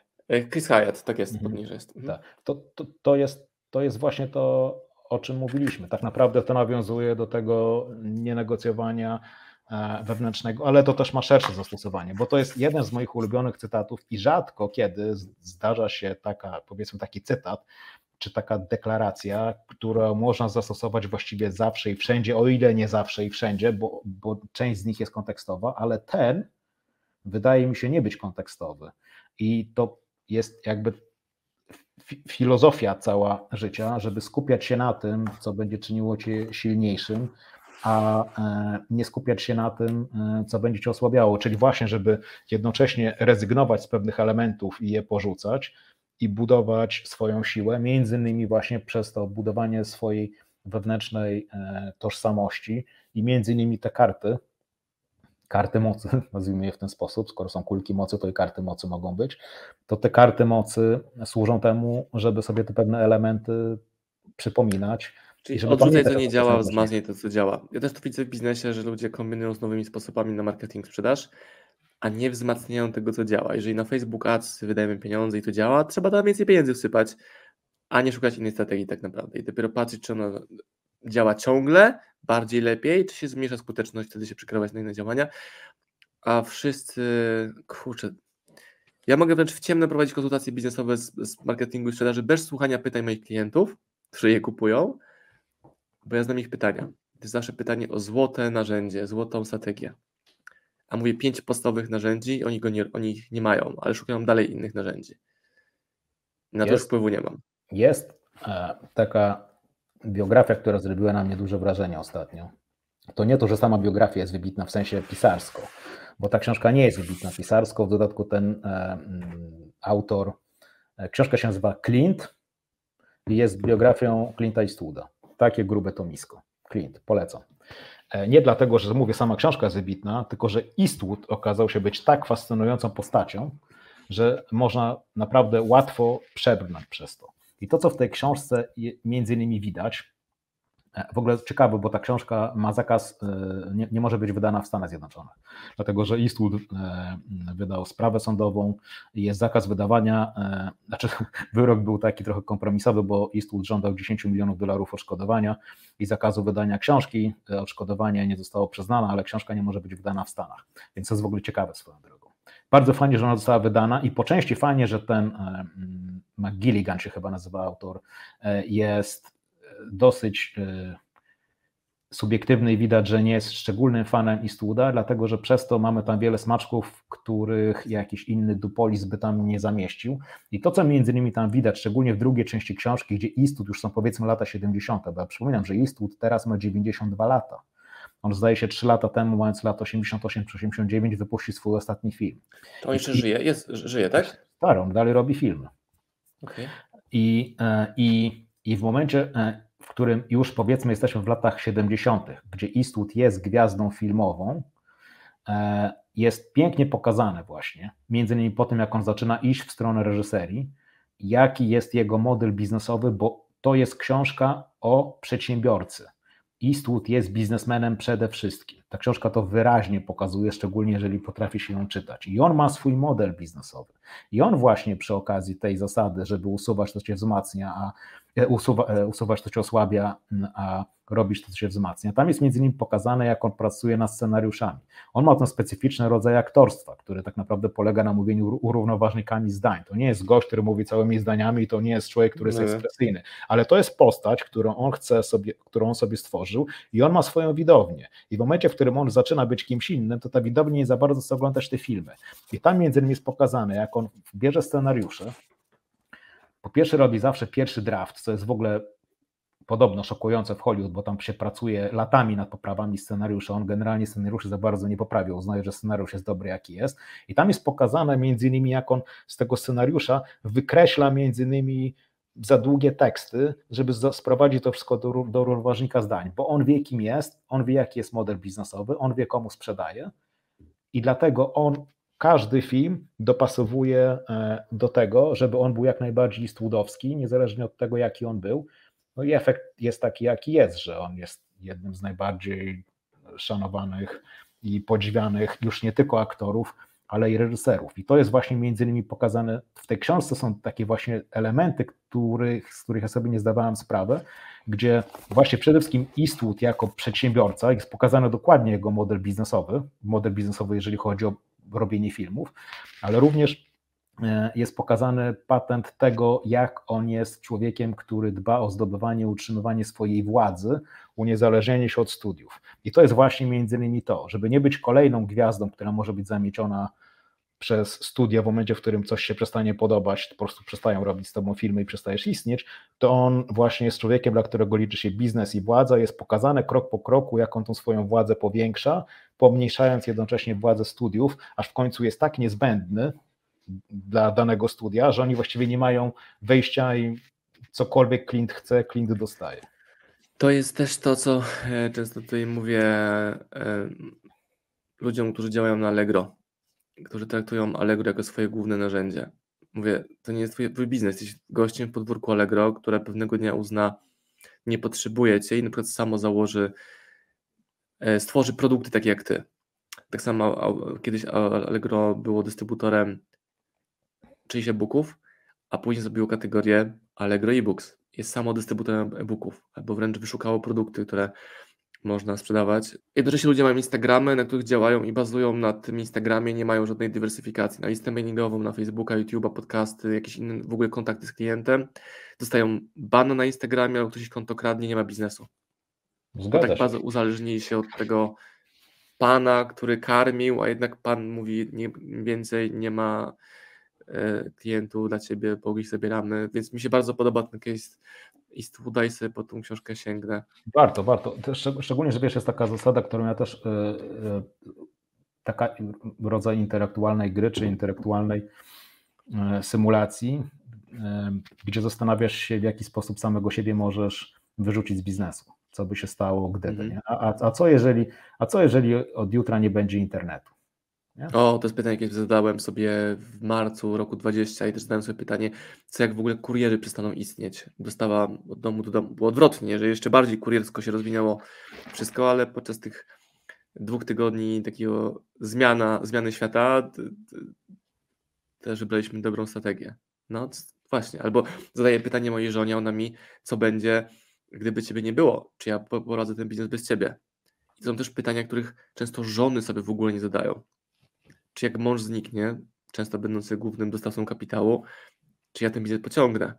Chris Hyatt, tak jest, mhm. poniżej jest.
Mhm. Tak. To, to, to, jest, to jest właśnie to, o czym mówiliśmy. Tak naprawdę to nawiązuje do tego nienegocjowania e, wewnętrznego, ale to też ma szersze zastosowanie, bo to jest jeden z moich ulubionych cytatów i rzadko kiedy zdarza się taka, powiedzmy taki cytat, czy taka deklaracja, którą można zastosować właściwie zawsze i wszędzie, o ile nie zawsze i wszędzie, bo, bo część z nich jest kontekstowa, ale ten wydaje mi się nie być kontekstowy. I to jest jakby filozofia cała życia, żeby skupiać się na tym, co będzie czyniło cię silniejszym, a e, nie skupiać się na tym, e, co będzie cię osłabiało. Czyli właśnie, żeby jednocześnie rezygnować z pewnych elementów i je porzucać, i budować swoją siłę, między innymi właśnie przez to budowanie swojej wewnętrznej e, tożsamości i między innymi te karty, karty mocy, nazwijmy je w ten sposób, skoro są kulki mocy, to i karty mocy mogą być, to te karty mocy służą temu, żeby sobie te pewne elementy przypominać.
Czyli odrzucaj co nie działa, wzmacniaj to co działa. Ja też to widzę w biznesie, że ludzie kombinują z nowymi sposobami na marketing, sprzedaż, a nie wzmacniają tego, co działa. Jeżeli na Facebook Ads wydajemy pieniądze i to działa, trzeba tam więcej pieniędzy wsypać, a nie szukać innej strategii tak naprawdę. I dopiero patrzeć, czy ona działa ciągle, bardziej lepiej, czy się zmniejsza skuteczność, wtedy się przekierować na inne działania. A wszyscy, kurczę, ja mogę wręcz w ciemno prowadzić konsultacje biznesowe z, z marketingu i sprzedaży bez słuchania pytań moich klientów, którzy je kupują, bo ja znam ich pytania. To jest zawsze pytanie o złote narzędzie, złotą strategię. A mówię pięć podstawowych narzędzi, oni, go nie, oni ich nie mają, ale szukają dalej innych narzędzi. Na to już wpływu nie mam.
Jest e, taka biografia, która zrobiła na mnie duże wrażenie ostatnio. To nie to, że sama biografia jest wybitna w sensie pisarsko, bo ta książka nie jest wybitna pisarsko. W dodatku ten e, mm, autor, e, książka się nazywa Clint i jest biografią Clint'a Eastwooda. Takie grube to misko. Clint, polecam. Nie dlatego, że mówię, sama książka jest wybitna, tylko że Eastwood okazał się być tak fascynującą postacią, że można naprawdę łatwo przebrnąć przez to. I to, co w tej książce między innymi widać, e, w ogóle ciekawe, bo ta książka ma zakaz, e, nie, nie, może być wydana w Stanach Zjednoczonych, dlatego że Eastwood e, wydał sprawę sądową, jest zakaz wydawania, znaczy wyrok był taki trochę kompromisowy, bo Eastwood żądał 10 milionów dolarów odszkodowania i zakazu wydania książki. Odszkodowanie nie zostało przyznane, ale książka nie może być wydana w Stanach, więc to jest w ogóle ciekawe swoją drogą. Bardzo fajnie, że ona została wydana i po części fajnie, że ten e, McGilligan się chyba nazywa autor, e, jest e, dosyć subiektywny i widać, że nie jest szczególnym fanem Eastwooda, dlatego że przez to mamy tam wiele smaczków, których jakiś inny Dupolis by tam nie zamieścił. I to, co między innymi tam widać, szczególnie w drugiej części książki, gdzie Eastwood już są powiedzmy lata 70., bo ja przypominam, że Eastwood teraz ma 92 lata. On zdaje się 3 lata temu, mając lat 88 czy 89, wypuścił swój ostatni film.
To on jeszcze I, żyje, jest, żyje, tak?
Tak, on dalej robi filmy. Okay. I, e, i, I w momencie, e, w którym już powiedzmy jesteśmy w latach 70., gdzie Eastwood jest gwiazdą filmową, e, jest pięknie pokazane właśnie, między innymi po tym, jak on zaczyna iść w stronę reżyserii, jaki jest jego model biznesowy, bo to jest książka o przedsiębiorcy. Eastwood jest biznesmenem przede wszystkim. Ta książka to wyraźnie pokazuje, szczególnie jeżeli potrafi się ją czytać. I on ma swój model biznesowy. I on właśnie przy okazji tej zasady, żeby usuwać to, co się wzmacnia, a E, usuwa, e, usuwać to, co osłabia, a robić to, co się wzmacnia. Tam jest między innymi pokazane, jak on pracuje nad scenariuszami. On ma ten specyficzny rodzaj aktorstwa, który tak naprawdę polega na mówieniu równoważnikami zdań. To nie jest gość, który mówi całymi zdaniami, to nie jest człowiek, który jest nie. ekspresyjny, ale to jest postać, którą on chce sobie, którą on sobie stworzył i on ma swoją widownię. I w momencie, w którym on zaczyna być kimś innym, to ta widownia nie za bardzo chce oglądać te filmy. I tam między innymi jest pokazane, jak on bierze scenariusze, po pierwsze robi zawsze pierwszy draft, co jest w ogóle podobno szokujące w Hollywood, bo tam się pracuje latami nad poprawami scenariusza. On generalnie scenariuszy za bardzo nie poprawił, uznaje, że scenariusz jest dobry jaki jest. I tam jest pokazane między innymi, jak on z tego scenariusza wykreśla między innymi za długie teksty, żeby sprowadzić to wszystko do, do równoważnika zdań, bo on wie kim jest, on wie jaki jest model biznesowy, on wie komu sprzedaje i dlatego on każdy film dopasowuje e, do tego, żeby on był jak najbardziej stłudowski, niezależnie od tego, jaki on był. No i efekt jest taki, jaki jest, że on jest jednym z najbardziej szanowanych i podziwianych już nie tylko aktorów, ale i reżyserów. I to jest właśnie między innymi pokazane w tej książce są takie właśnie elementy, których, z których ja sobie nie zdawałem sprawy, gdzie właśnie przede wszystkim Eastwood jako przedsiębiorca, jest pokazany dokładnie jego model biznesowy, model biznesowy, jeżeli chodzi o robienie filmów, ale również e, jest pokazany patent tego, jak on jest człowiekiem, który dba o zdobywanie, utrzymywanie swojej władzy, uniezależnienie się od studiów. I to jest właśnie między innymi to, żeby nie być kolejną gwiazdą, która może być zamieciona przez studia w momencie, w którym coś się przestanie podobać, po prostu przestają robić z tobą filmy i przestajesz istnieć, to on właśnie jest człowiekiem, dla którego liczy się biznes i władza, jest pokazane krok po kroku, jak on tą swoją władzę powiększa, pomniejszając jednocześnie władzę studiów, aż w końcu jest tak niezbędny, dla danego studia, że oni właściwie nie mają wejścia i cokolwiek klient chce, klient dostaje.
To jest też to, co e, często tutaj mówię e, ludziom, którzy działają na Allegro, którzy traktują Allegro jako swoje główne narzędzie. Mówię, to nie jest twój, twój biznes, jesteś gościem w podwórku Allegro, które pewnego dnia uzna, nie potrzebuje cię i na przykład samo założy, e, stworzy produkty takie jak ty. Tak samo kiedyś Allegro było dystrybutorem czyichś e-booków, a później zrobiło kategorię Allegro e-books. Jest samo dystrybutorem e-booków, albo wręcz wyszukało produkty, które można sprzedawać. Jednocześnie ludzie mają Instagramy, na których działają i bazują na tym Instagramie, nie mają żadnej dywersyfikacji. Na listę mailingową, na Facebooka, YouTube'a, podcasty, jakieś inne w ogóle kontakty z klientem. Dostają ban na Instagramie, albo ktoś ich konto kradnie, nie ma biznesu. Zgadza tak bardzo uzależnili się od tego pana, który karmił, a jednak pan mówi nie, więcej, nie ma e, klientów dla ciebie, bo ich zabieramy, więc mi się bardzo podoba ten case i daj sobie po tą książkę sięgnę.
Warto, warto. Szczególnie, że wiesz, jest taka zasada, którą ja też, yy, taka rodzaj intelektualnej gry, czy intelektualnej yy, symulacji, gdzie zastanawiasz się, w jaki sposób samego siebie możesz wyrzucić z biznesu. Co by się stało, gdyby. Mm. A, a, co jeżeli, a co jeżeli od jutra nie będzie internetu?
Nie? O, to jest pytanie, jakie zadałem sobie w marcu roku 20 i też zadałem sobie pytanie, co jak w ogóle kuriery przestaną istnieć. Dostawa od domu do domu, było odwrotnie, że jeszcze bardziej kuriersko się rozwinęło wszystko, ale podczas tych dwóch tygodni takiego zmiana, zmiany świata też wybraliśmy dobrą strategię. No właśnie, albo zadaję pytanie mojej żonie, ona mi, co będzie, gdyby ciebie nie było, czy ja poradzę ten biznes bez ciebie. I to są też pytania, których często żony sobie w ogóle nie zadają czy jak mąż zniknie, często będący głównym dostawcą kapitału, czy ja ten biznes pociągnę.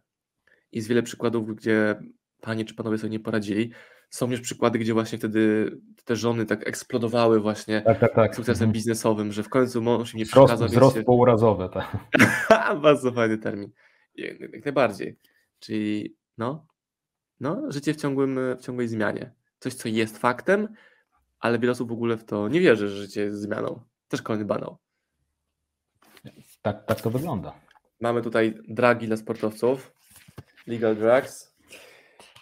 I jest wiele przykładów, gdzie panie czy panowie sobie nie poradzili. Są już przykłady, gdzie właśnie wtedy te żony tak eksplodowały właśnie tak, tak, tak. sukcesem mhm. biznesowym, że w końcu mąż im nie
wzrost, przeszkadza. Wzrost się... pourazowy, tak.
Bardzo fajny termin. Jak najbardziej. Czyli no, no, życie w, ciągłym, w ciągłej zmianie. Coś, co jest faktem, ale wiele osób w ogóle w to nie wierzy, że życie jest zmianą. Też kolejny banał.
Tak, tak to wygląda.
Mamy tutaj dragi dla sportowców, legal drugs.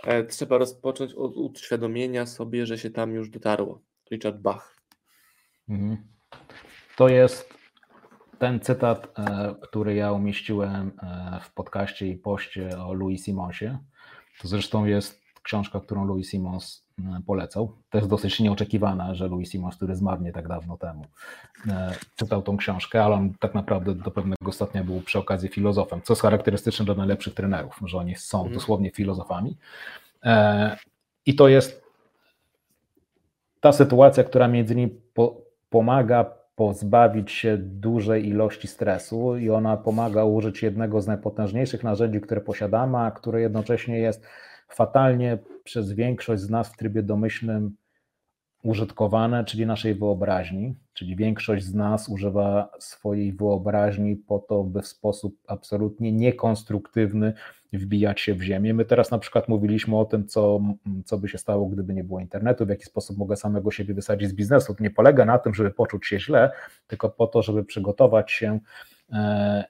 E, trzeba rozpocząć od uświadomienia sobie, że się tam już dotarło. Richard Bach. Mhm.
To jest ten cytat, e, który ja umieściłem e, w podcaście i poście o Louis Simonsie. To zresztą jest książka, którą Louis Simons polecał. To jest dosyć nieoczekiwane, że Louis Simons, który zmarł nie tak dawno temu, e, czytał tą książkę, ale on tak naprawdę do pewnego stopnia był przy okazji filozofem, co jest charakterystyczne dla najlepszych trenerów, że oni są mhm. dosłownie filozofami. E, I to jest ta sytuacja, która między innymi pomaga pozbawić się dużej ilości stresu i ona pomaga użyć jednego z najpotężniejszych narzędzi, które posiadamy, a które jednocześnie jest fatalnie przez większość z nas w trybie domyślnym użytkowane, czyli naszej wyobraźni, czyli większość z nas używa swojej wyobraźni po to, by w sposób absolutnie niekonstruktywny wbijać się w ziemię. My teraz na przykład mówiliśmy o tym, co, co by się stało, gdyby nie było internetu, w jaki sposób mogę samego siebie wysadzić z biznesu. To nie polega na tym, żeby poczuć się źle, tylko po to, żeby przygotować się e,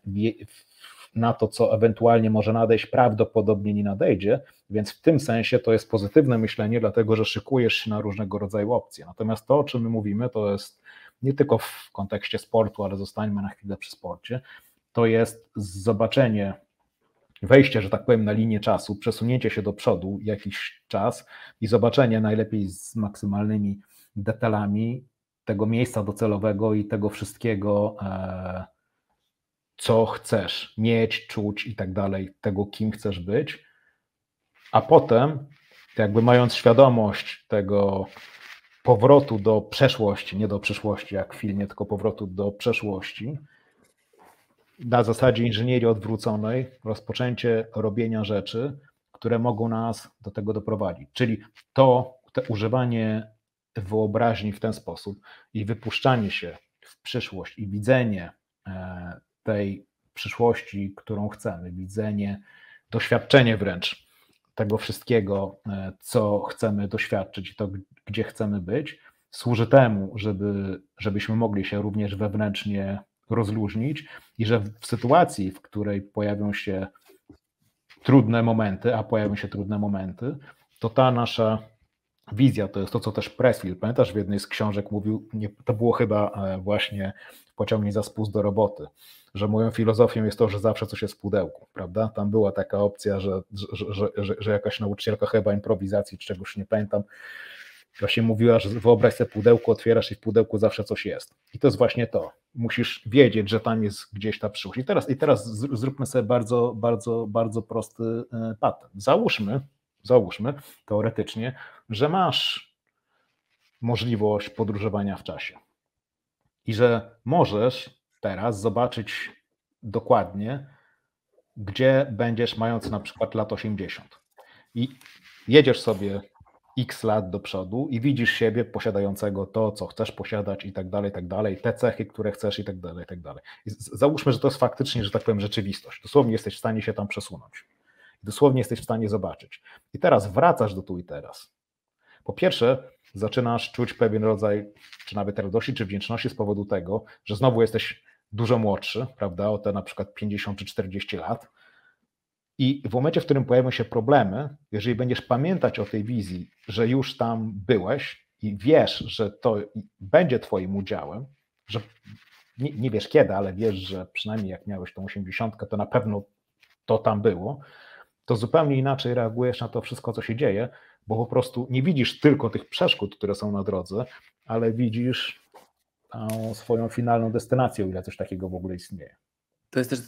na to, co ewentualnie może nadejść, prawdopodobnie nie nadejdzie, więc w tym sensie to jest pozytywne myślenie, dlatego że szykujesz się na różnego rodzaju opcje. Natomiast to, o czym my mówimy, to jest nie tylko w kontekście sportu, ale zostańmy na chwilę przy sporcie, to jest zobaczenie, wejście, że tak powiem, na linię czasu, przesunięcie się do przodu jakiś czas i zobaczenie najlepiej z maksymalnymi detalami tego miejsca docelowego i tego wszystkiego, e, co chcesz mieć, czuć i tak dalej, tego, kim chcesz być, a potem, jakby mając świadomość tego powrotu do przeszłości, nie do przyszłości jak w filmie, tylko powrotu do przeszłości, na zasadzie inżynierii odwróconej, rozpoczęcie robienia rzeczy, które mogą nas do tego doprowadzić. Czyli to, to używanie wyobraźni w ten sposób i wypuszczanie się w przyszłość i widzenie e, tej przyszłości, którą chcemy, widzenie, doświadczenie wręcz tego wszystkiego, e, co chcemy doświadczyć i to, gdzie chcemy być, służy temu, żeby, żebyśmy mogli się również wewnętrznie rozluźnić i że w sytuacji, w której pojawią się trudne momenty, a pojawią się trudne momenty, to ta nasza wizja to jest to, co też Pressfield, pamiętasz, w jednej z książek mówił, nie, to było chyba e, właśnie pociągnie za spust do roboty, że moją filozofią jest to, że zawsze coś jest w pudełku, prawda? Tam była taka opcja, że, że, że, że jakaś nauczycielka chyba improwizacji, czegoś nie pamiętam, właśnie mówiła, że wyobraź sobie pudełko, otwierasz i w pudełku zawsze coś jest. I to jest właśnie to. Musisz wiedzieć, że tam jest gdzieś ta przyszłość. I teraz, i teraz zróbmy sobie bardzo, bardzo, bardzo prosty e, patent. Załóżmy, załóżmy teoretycznie, że masz możliwość podróżowania w czasie i że możesz teraz zobaczyć dokładnie, gdzie będziesz mając na przykład lat 80. I jedziesz sobie x lat do przodu i widzisz siebie posiadającego to, co chcesz posiadać i tak dalej, tak dalej, te cechy, które chcesz i tak dalej, tak dalej. Załóżmy, że to jest faktycznie, że tak powiem, rzeczywistość. Dosłownie jesteś w stanie się tam przesunąć. Dosłownie jesteś w stanie zobaczyć. I teraz wracasz do tu i teraz. Po pierwsze, zaczynasz czuć pewien rodzaj, czy nawet radości, czy wdzięczności z powodu tego, że znowu jesteś dużo młodszy, prawda, o te na przykład 50 czy 40 lat. I w momencie, w którym pojawią się problemy, jeżeli będziesz pamiętać o tej wizji, że już tam byłeś i wiesz, że to będzie Twoim udziałem, że nie, nie wiesz kiedy, ale wiesz, że przynajmniej jak miałeś tą 80, to na pewno to tam było, to zupełnie inaczej reagujesz na to wszystko, co się dzieje, bo po prostu nie widzisz tylko tych przeszkód, które są na drodze, ale widzisz swoją finalną destynację, o ile coś takiego w ogóle istnieje.
To jest też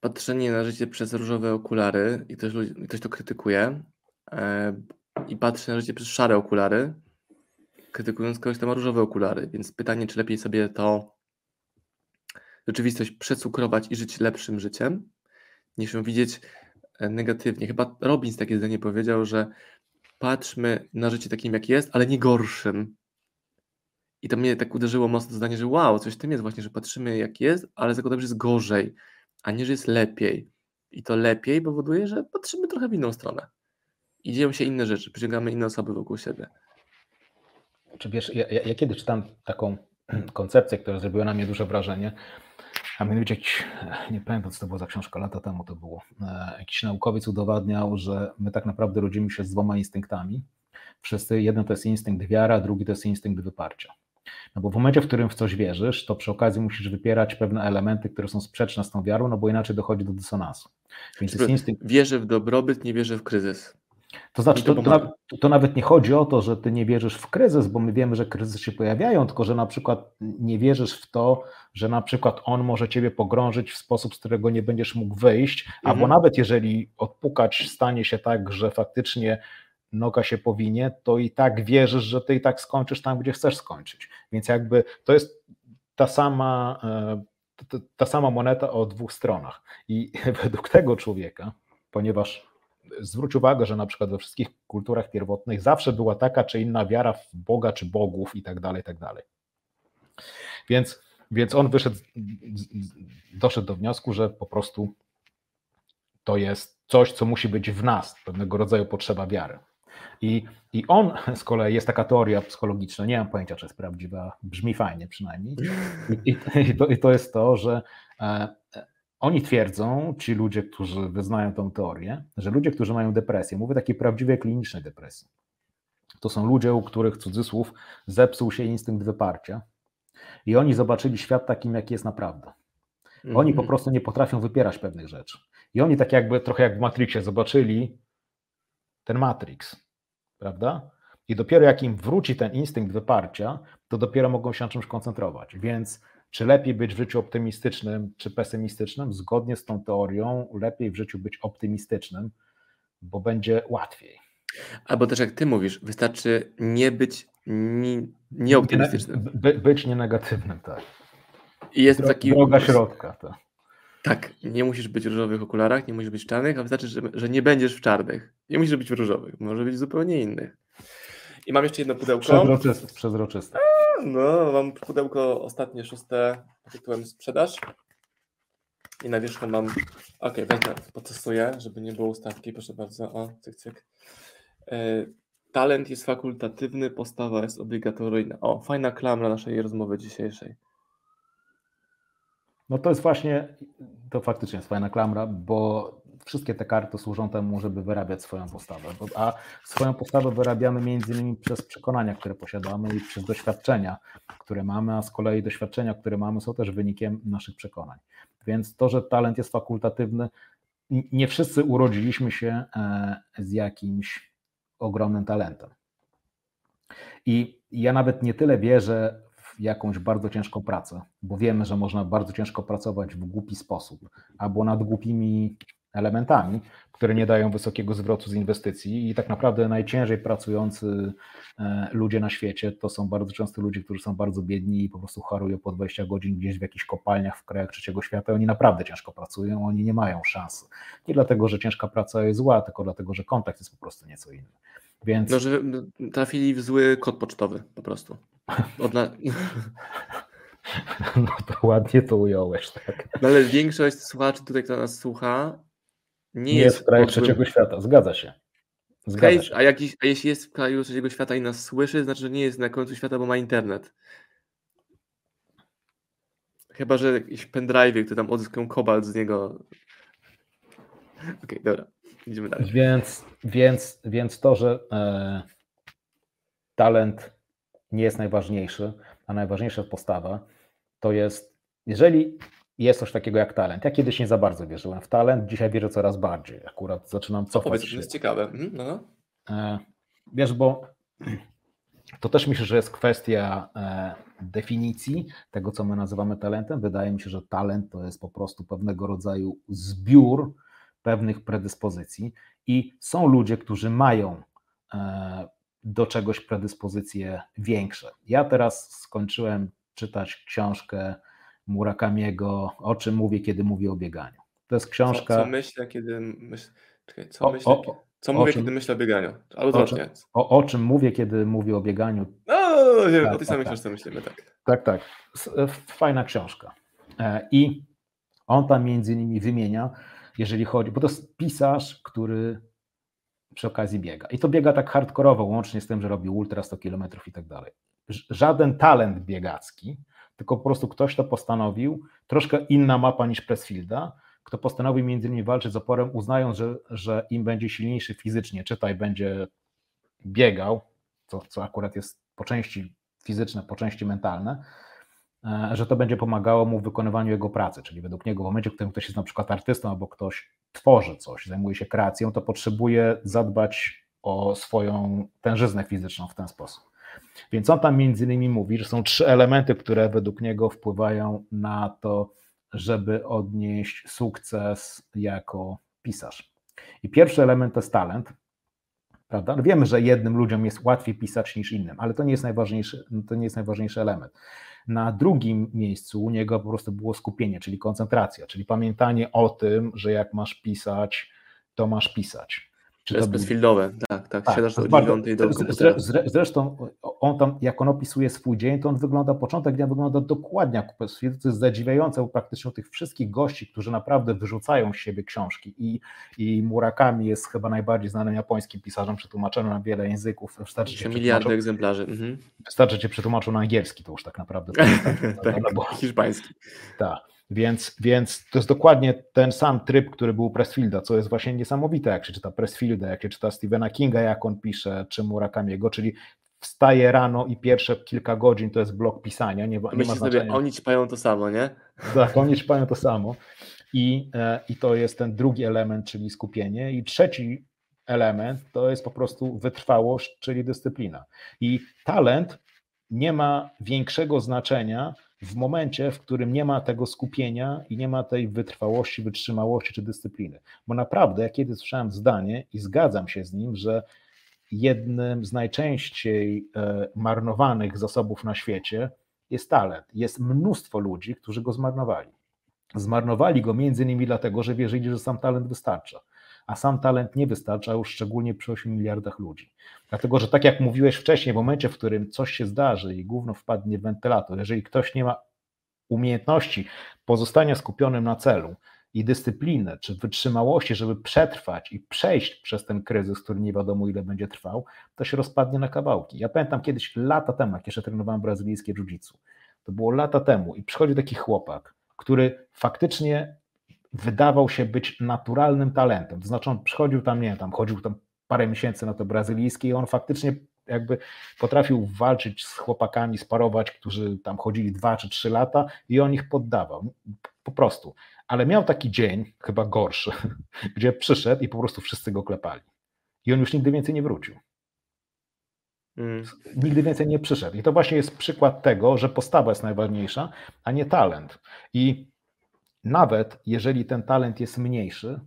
patrzenie na życie przez różowe okulary i ktoś, ktoś to krytykuje e, i patrzy na życie przez szare okulary, krytykując kogoś, kto ma różowe okulary. Więc pytanie, czy lepiej sobie to rzeczywistość przecukrować i żyć lepszym życiem, niż ją widzieć e, negatywnie. Chyba Robbins takie zdanie powiedział, że patrzmy na życie takim, jak jest, ale nie gorszym. I to mnie tak uderzyło mocno zdanie, że wow, coś w tym jest właśnie, że patrzymy jak jest, ale zakładamy, że jest gorzej, a nie, że jest lepiej. I to lepiej powoduje, że patrzymy trochę w inną stronę. I dzieją się inne rzeczy, przyciągamy inne osoby wokół siebie.
Czy wiesz, ja, ja, ja kiedy czytam taką koncepcję, która zrobiła na mnie duże wrażenie, a mianowicie jakiś, nie pamiętam co to było za książka, lata temu to było, e, jakiś naukowiec udowadniał, że my tak naprawdę rodzimy się z dwoma instynktami. Wszyscy, jeden to jest instynkt wiara, drugi to jest instynkt wyparcia. No bo w momencie, w którym w coś wierzysz, to przy okazji musisz wypierać pewne elementy, które są sprzeczne z tą wiarą, no bo inaczej dochodzi do dysonansu.
Więc instynkt... Wierzę w dobrobyt, nie wierzę w kryzys.
To znaczy, to, to, to, nawet nie chodzi o to, że ty nie wierzysz w kryzys, bo my wiemy, że kryzysy się pojawiają, tylko że na przykład nie wierzysz w to, że na przykład on może ciebie pogrążyć w sposób, z którego nie będziesz mógł wyjść, mhm. albo nawet jeżeli odpukać stanie się tak, że faktycznie noga się powinie, to i tak wierzysz, że ty i tak skończysz tam, gdzie chcesz skończyć. Więc jakby to jest ta sama, e, ta sama moneta o dwóch stronach. I według tego człowieka, ponieważ zwróć uwagę, że na przykład we wszystkich kulturach pierwotnych zawsze była taka czy inna wiara w Boga czy bogów i tak dalej, i tak dalej. Więc, więc on wyszedł, doszedł do wniosku, że po prostu to jest coś, co musi być w nas, pewnego rodzaju potrzeba wiary. I, I on z kolei jest taka teoria psychologiczna, nie mam pojęcia, czy jest prawdziwa, brzmi fajnie przynajmniej. I, i, to, i to, jest to, że e, oni twierdzą, ci ludzie, którzy wyznają tą teorię, że ludzie, którzy mają depresję, mówię takie prawdziwe kliniczne depresje, to są ludzie, u których cudzysłów zepsuł się instynkt wyparcia i oni zobaczyli świat takim, jaki jest naprawdę. Oni po mhm. prostu nie potrafią wypierać pewnych rzeczy. I oni tak jakby, trochę jak w Matrixie, zobaczyli ten Matrix, prawda? I dopiero jak im wróci ten instynkt wyparcia, to dopiero mogą się na czymś koncentrować. Więc czy lepiej być w życiu optymistycznym czy pesymistycznym? Zgodnie z tą teorią, lepiej w życiu być optymistycznym, bo będzie łatwiej.
Albo też jak ty mówisz, wystarczy nie być nieoptymistycznym.
Nie, by, być nienegatywnym, tak.
I jest Dro, taki.
Droga środka. Tak.
tak, nie musisz być w różowych okularach, nie musisz być w czarnych, a wystarczy, że, że nie będziesz w czarnych. Nie musisz być w różowych, może być zupełnie innych. I mam jeszcze jedno pudełko.
Przezroczyste. przezroczyste.
No, mam pudełko ostatnie, szóste tytułem sprzedaż. I na wierzchu mam. Ok, wezmę, potestuję, żeby nie było ustawki. Proszę bardzo. O, cyk, cyk. E, talent jest fakultatywny, postawa jest obligatoryjna. O, fajna klamra naszej rozmowy dzisiejszej.
No to jest właśnie, to faktycznie jest fajna klamra, bo wszystkie te karty służą temu, żeby wyrabiać swoją postawę. A swoją postawę wyrabiamy między innymi przez przekonania, które posiadamy i przez doświadczenia, które mamy, a z kolei doświadczenia, które mamy, są też wynikiem naszych przekonań. Więc to, że talent jest fakultatywny, nie wszyscy urodziliśmy się e, z jakimś ogromnym talentem. I ja nawet nie tyle wierzę w jakąś bardzo ciężką pracę, bo wiemy, że można bardzo ciężko pracować w głupi sposób albo nad głupimi elementami, które nie dają wysokiego zwrotu z inwestycji i tak naprawdę najciężej pracujący e, ludzie na świecie to są bardzo często ludzie, którzy są bardzo biedni i po prostu chorują po 20 godzin gdzieś w jakichś kopalniach w krajach trzeciego świata. Oni naprawdę ciężko pracują, oni nie mają szansy. Nie dlatego, że ciężka praca jest zła, tylko dlatego, że kontakt jest po prostu nieco inny. Więc...
No, że trafili w zły kod pocztowy po prostu. Odna...
No to ładnie to ująłeś, tak.
No ale większość słuchaczy tutaj, która nas słucha,
nie, nie jest w kraju trzeciego świata. Zgadza się.
Zgadza się. A, jakiś, a jeśli jest w kraju trzeciego świata i nas słyszy, znaczy, że nie jest na końcu świata, bo ma internet. Chyba, że jakiś pendrive, który tam odzyskają kobalt z niego. Okej, okay, dobra. Idziemy dalej.
Więc, więc, więc to, że e, talent nie jest najważniejszy, a najważniejsza postawa, to jest, jeżeli jest coś takiego jak talent. Ja kiedyś nie za bardzo wierzyłem w talent, dzisiaj wierzę coraz bardziej. Akurat zaczynam cofać
Powiedz, to jest ciekawe. Mhm, no, no.
E, wiesz, bo to też myślę, że jest kwestia e, definicji tego, co my nazywamy talentem. Wydaje mi się, że talent to jest po prostu pewnego rodzaju zbiór pewnych predyspozycji i są ludzie, którzy mają e, do czegoś predyspozycje większe. Ja teraz skończyłem czytać książkę Murakamiego, o czym mówię, kiedy mówię o bieganiu. To jest książka.
Co, co myślę, kiedy myślę. Czekaj, co o, myślę, o, co mówię, czym, kiedy myślę o bieganiu?
Albo o, czym, o, o czym mówię, kiedy mówię o bieganiu?
No, wiem, tak, o tej samej tak, książce myślimy, tak.
Tak, tak. Fajna książka. E, I on tam między innymi wymienia, jeżeli chodzi, bo to jest pisarz, który przy okazji biega. I to biega tak hardkorowo, łącznie z tym, że robi ultra 100 km i tak dalej. Żaden talent biegacki, tylko po prostu ktoś to postanowił, troszkę inna mapa niż Pressfielda, kto postanowił między innymi walczyć z oporem, uznając, że, że im będzie silniejszy fizycznie, czytaj, będzie biegał, co, co akurat jest po części fizyczne, po części mentalne, e, że to będzie pomagało mu w wykonywaniu jego pracy, czyli według niego w momencie, w którym ktoś jest na przykład artystą albo ktoś tworzy coś, zajmuje się kreacją, to potrzebuje zadbać o swoją tężyznę fizyczną w ten sposób. Więc on tam między innymi mówi, że są trzy elementy, które według niego wpływają na to, żeby odnieść sukces jako pisarz. I pierwszy element to jest talent. Prawda? No wiemy, że jednym ludziom jest łatwiej pisać niż innym, ale to nie jest najważniejszy, to nie jest najważniejszy element. Na drugim miejscu u niego po prostu było skupienie, czyli koncentracja, czyli pamiętanie o tym, że jak masz pisać, to masz pisać.
Czy to jest bezfieldowe, tak, tak, tak siadasz do dziewiątej do komputera.
Zresztą on tam, jak on opisuje swój dzień, to on wygląda, początek dnia wygląda dokładnie jak Westfield, to jest zadziwiające, bo praktycznie tych wszystkich gości, którzy naprawdę wyrzucają z siebie książki i, i Murakami jest chyba najbardziej znanym japońskim pisarzem, przetłumaczonym na wiele języków.
Wystarczy cię miliardy egzemplarzy. Mhm.
Wystarczy cię przetłumaczył na angielski, to już tak naprawdę.
tak, bo, hiszpański.
Tak. Więc, więc to jest dokładnie ten sam tryb, który był u Pressfielda, co jest właśnie niesamowite, jak się czyta Pressfielda, jak się czyta Stephena Kinga, jak on pisze, czy Murakamiego, czyli wstaje rano i pierwsze kilka godzin to jest blok pisania. Nie, nie
ma sobie, oni ćpają to samo, nie?
Tak, oni ćpają to samo. I, e, I to jest ten drugi element, czyli skupienie. I trzeci element to jest po prostu wytrwałość, czyli dyscyplina. I talent nie ma większego znaczenia w momencie, w którym nie ma tego skupienia i nie ma tej wytrwałości, wytrzymałości czy dyscypliny. Bo naprawdę, ja kiedy słyszałem zdanie i zgadzam się z nim, że jednym z najczęściej e, marnowanych zasobów na świecie jest talent. Jest mnóstwo ludzi, którzy go zmarnowali. Zmarnowali go między innymi dlatego, że wierzyli, że sam talent wystarcza. A sam talent nie wystarcza już szczególnie przy 8 miliardach ludzi. Dlatego, że tak jak mówiłeś wcześniej, w momencie, w którym coś się zdarzy i gówno wpadnie w wentylator, jeżeli ktoś nie ma umiejętności pozostania skupionym na celu i dyscypliny, czy wytrzymałości, żeby przetrwać i przejść przez ten kryzys, który nie wiadomo ile będzie trwał, to się rozpadnie na kawałki. Ja pamiętam kiedyś, lata temu, jak jeszcze trenowałem brazylijskie jiu-jitsu, to było lata temu i przychodzi taki chłopak, który faktycznie wydawał się być naturalnym talentem. To znaczy on przychodził tam, nie wiem, tam chodził tam parę miesięcy na to brazylijskie i on faktycznie jakby potrafił walczyć z chłopakami, sparować, którzy tam chodzili dwa czy trzy lata i on ich poddawał. Po prostu. Ale miał taki dzień, chyba gorszy, gdzie przyszedł i po prostu wszyscy go klepali. I on już nigdy więcej nie wrócił. Mm. Nigdy więcej nie przyszedł. I to właśnie jest przykład tego, że postawa jest najważniejsza, a nie talent. I nawet jeżeli ten talent jest mniejszy,